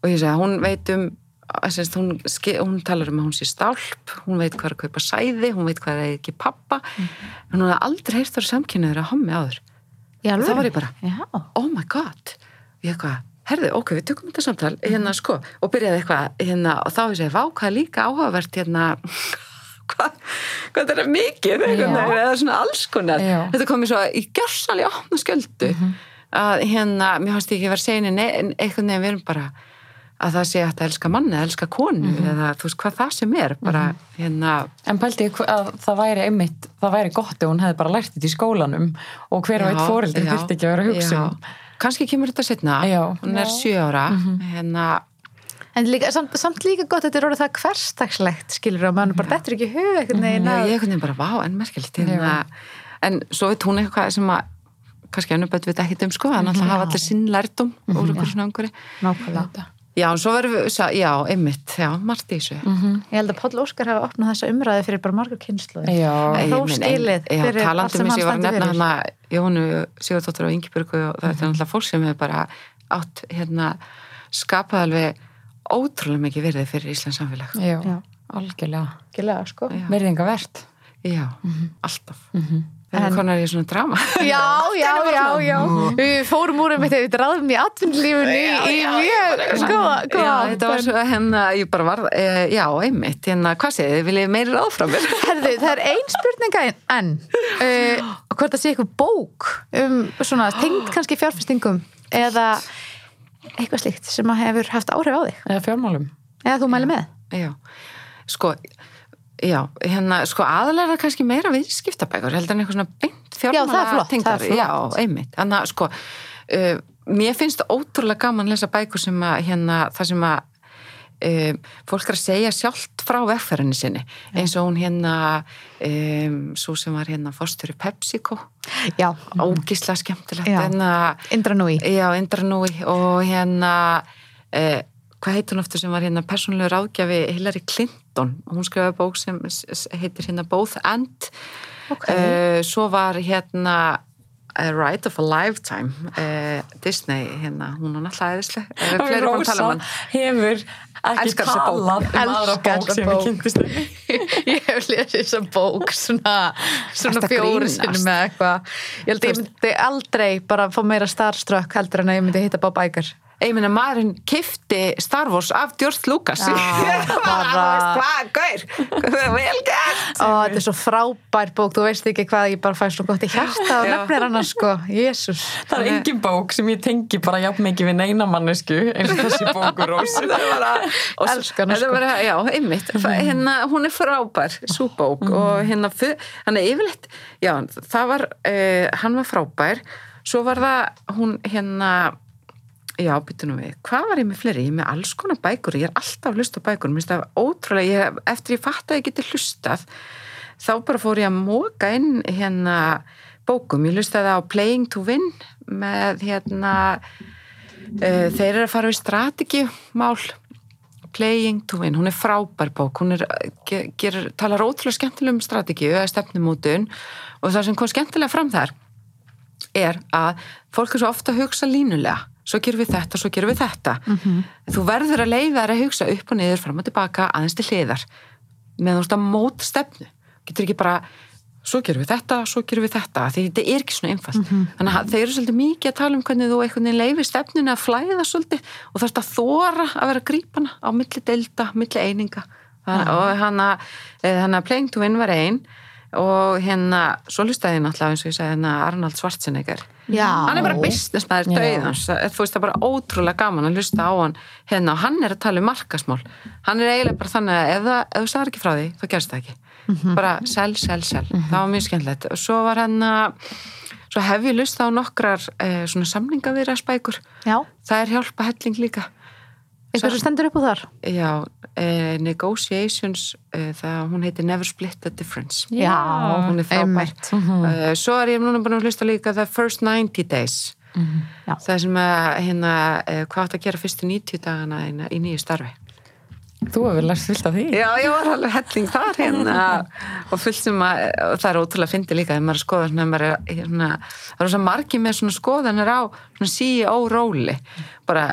Og ég segi, hún veit um Sérst, hún, hún talar um að hún sé stálp hún veit hvað er að kaupa sæði hún veit hvað er ekki pappa. En hún hafði aldrei heyrt þar samkynniður að hommi áður. Já, og þá var ég bara, Já. oh my god. Ég eitthvað, herðu, ok, við tökum þetta samtal. Hérna sko, og byrjaði eitthvað hérna, og þá ég segi, vá, hvað er líka áhugavert hérna, hvað hvað þetta er mikið, eða svona alls konar, Já. þetta komið svo í gjörsal í opna sköldu að hérna, mér ég ekki verið að segja eitthvað nefn, við erum bara að það sé að elska manni, elska konu eða þú veist hvað það sem er, bara hérna, En pældi ég að það væri einmitt, það væri gott ef hún hefði bara lært þetta í skólanum og hver og eitt já, þurfti ekki að vera að hugsa um. Kannski kemur þetta setna Já. hún er Já. sjö ára. Hérna, En líka, samt, samt líka gott að þetta er orðið það hversdagslegt, skilur, að mann bara dettur ekki í hug einhvern veginn Já, ég veginn bara, vá, en merkilegt hérna, en svo veit hún eitthvað sem að kannski ennum bætt við ekkert um sko en alltaf hafa allir sinn lærdum úr einhverjum svona umhverju Nákvæmlega. Já, en svo verðum við, já, einmitt já, margt í þessu Ég held að Páll Óskar hafa opnað þessa umræði fyrir bara margur kynsluði. Já, hrós meina, skilið fyrir allt talandi sem um stendur nefna fyrir. hana Jónu Sigurdóttur og Ingibjörgu og þetta er náttúrulega fólk sem hefur bara átt hérna skapað alveg ótrúlega mikið virði fyrir Íslands samfélag já, Já. algjörlega. Skilja, sko. Já. Verðinga verðt. Já, alltaf Mhm. En- konar í svona drama Já, já, já, já. Við fórum úr um þetta, við dráðum í atvinnlífunni í mjög, sko, sko. Já, þetta var svo hérna, ég bara var, e, já, einmitt, hérna, hvað segið þið, viljið meiri ráð frá mér? Herðu, það er ein spurninga enn. Uh, hvort það sé eitthvað bók um svona tengd kannski fjárfestingum eða eitthvað slíkt sem að hefur haft áhrif á þig. Eða fjármálum. Eða þú mæli með. Já, sko, já, hérna, sko, aðalega kannski meira viðskiptabækur, heldur en eitthvað svona beint fjármála það er tengdar. það er. Já, einmitt, þannig að, sko, uh, mér finnst ótrúlega gaman að lesa bækur sem að, hérna, það sem að Um, fólk er að segja sjálft frá vegferðinni sinni eins og hún hérna um, svo sem var hérna fórstöru PepsiCo Já, ógislega skemmtilegt Já. hérna, Indra Núi. já, Indra Núi og hérna eh, hvað heitir hún aftur sem var hérna persónulegu ráðgjafi Hillary Clinton hún skrifaði bók sem heitir hérna Both and Ok. Eh, svo var hérna A Ride of a Lifetime uh, Disney hérna, hún er náttúrulega æðisleg. Eh, tala um hefur ekki talað um aðra bók sem við kynntist ég hef lesið þessa bók svona, svona grínast? sinni með eitthvað. Ég held að ég myndi aldrei bara fá meira starstruck heldur en að ég myndi hitta Bob Iger ég meina maðurinn kifti Star Wars af George Lucas. Hvað, gaur? Vel gert. Og þetta er svo frábær bók. Þú veist ekki hvað ég bara fæ svo gott í hjarta og nefnir hann sko, jésús Það er engin bók sem ég tengi bara jafn mikið við neina mannesku eins og þessi bókur er þetta sko. bara, já, einmitt. Hérna, hún er frábær, svo bók. Og hérna, hann er yfirleitt já, það var, uh, hann var frábær. Svo var það hún hérna já, nú við, hvað var ég með fleiri? Ég er með alls konar bækur, ég er alltaf að hlusta bækur. Mér finnst það ótrúlega, ég, eftir ég fatt að ég geti hlustað þá bara fór ég að móka inn hérna bókum, ég hlustaði á Playing to Win með hérna uh, þeir eru að fara við strategimál Playing to Win, hún er frábær bók. Hún er, ger, ger, talar ótrúlega skemmtilega um strategíu eða stefnumótun og það sem kom skemmtilega fram þar er að fólk er svo ofta að hugsa línulega svo gerum við þetta, svo gerum við þetta. Þú verður að leiða þær að hugsa upp og niður, fram og tilbaka, aðeins til hliðar. Með þú veist að mót stefnu. Getur ekki bara, svo gerum við þetta svo gerum við þetta, því þetta er ekki svona einfalt. Þannig að þeir eru svolítið mikið að tala um hvernig þú veginn leifir stefnunni að flæða svolítið og þarfst að þóra að vera grípana á milli deilda, milli eininga. Þannig, að, hann að Playing to Win var ein og hérna, svo hlustaði ég náttúrulega eins og ég segi hérna Arnold Schwarzenegger. Já. hann er bara businessmaður Já. döiðans þú veist það er bara ótrúlega gaman að hlusta á hann. Hérna og hann er að tala um markasmál hann er eiginlega bara þannig að ef, ef þú sagðir ekki frá því þá gerst það ekki. Bara sel, sel, sel, það var mjög skemmtilegt. Og svo var hann að svo hef ég lust á nokkrar eh, svona samningavirðarsbækur Já, það er hjálpa helling líka eitthvað sem stendur upp á þar? Já, eh, Negotiations eh, það, hún heitir Never Split the Difference. Já, hún er frábær. einmitt. uh, svo er ég núna búin að hlusta líka The First 90 Days. Já. það sem að hérna, uh, hvað átt að gera fyrstu 90 dagana í, í nýju starfi. Þú hefur lært fullt af því. Já, ég var alveg helling þar hérna og fullt sem að, og það er ótrúlega að fyndi líka þegar maður er að skoða svona, maður er, hérna, það er svo margir með svona skoðanir á svona CEO róli. Bara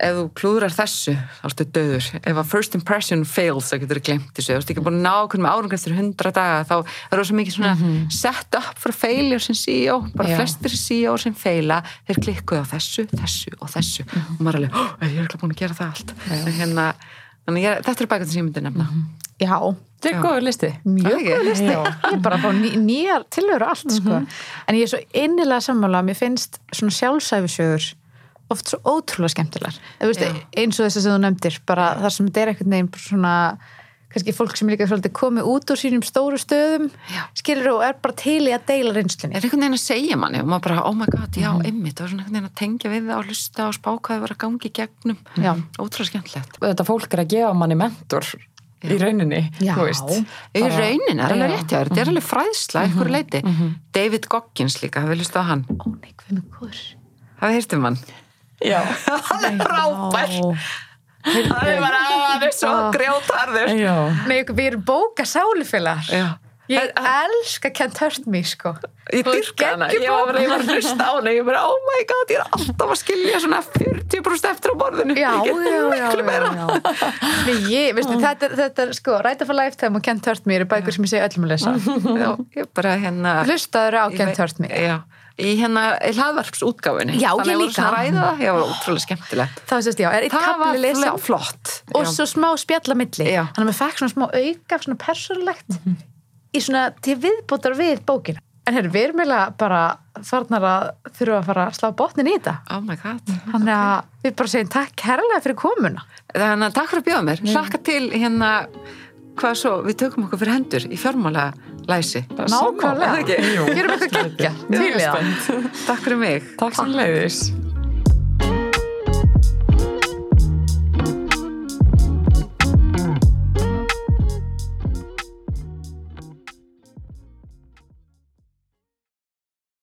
ef þú klúðrar þessu þá ertu döður, ef að first impression fails þá getur þú glemt þessu, þú veist ekki búin að ná hvernig með árangur eftir hundra daga, þá er það svo mikið svona set up for failure sem CEO bara Já. flestir CEO sem feila þeir klikkuðu á þessu, þessu og þessu. Og maður er alveg, oh, ég er ekki búin að gera það allt? En hérna, þannig ég, þetta er bækandi sem ég myndi nefna. Já, Þetta er góður listi. mjög Það ekki? góð listi. Ég er bara að fá ný, nýjar tilveru allt sko. En ég er svo innilega sammála Mér finnst svona sjálfsæfisögur oft svo ótrúlega skemmtilegar. Já. eins og þess að þú nefndir bara þar sem þetta er veginn bara svona kannski fólk sem líka svolítið komið út úr sínum stóru stöðum Já. skilur og er bara til í að deila reynslunni. Er einhvern veginn að segja manni og maður bara, oh my god, já, einmitt. Það var svona einhvern veginn að tengja við það og hlusta og spá hvað það var að gangi gegnum. Já. ótrúlega skemmtilegt. Þetta fólk er að gefa manni mentor í rauninni, Já. þú veist. í Bara- raunin, er alveg Já. rétt þetta er alveg fræðsla, einhver leiti David Goggins líka, hafið hlusta á hann? Ó nei, með góður hann Já. hann er frábær. Hann er bara, er svo Ah. grjótarður við erum bóka sálufélagar. Já. Ég elska Kent Hurt me sko. Ég dyrka hana, ég var, að hlusta á hana, ég bara, oh my god, ég er alltaf að skilja svona 40% eftir á borðinu. Já, já, get já, miklu já, meira. já. Nei, ég, veistu, þetta, er- þetta sko Right of a Lifetime og Kent Hurt me eru bækur sem ég segi öllum að lesa. Já, ég bara hérna... Hlustaður á Kent me Já, í hérna, í hlaðvarpsútgáfunni. Já, Þannig ég voru líka. að ræða ég var ótrúlega skemmtilegt. Það sést, já, er eitt Það var kapli lesin fl- flott. og Já. svo smá spjalla milli Já. þannig að maður fekk svona smá auka svona persónulegt í svona til viðbótar við bókina en herru, við erum eiginlega bara farnar að þurfa að fara að slá botnin í þetta Oh my god. þannig að við bara segjum takk kærlega fyrir komuna Þannig að takk fyrir að bjóða mér. Hlakka til hérna, hvað svo, við tökum okkur fyrir hendur í fjármála læsi. nákvæmlega, ekki? gerum eitthvað geggja til í það Takk fyrir mig. Takk sem leiðis.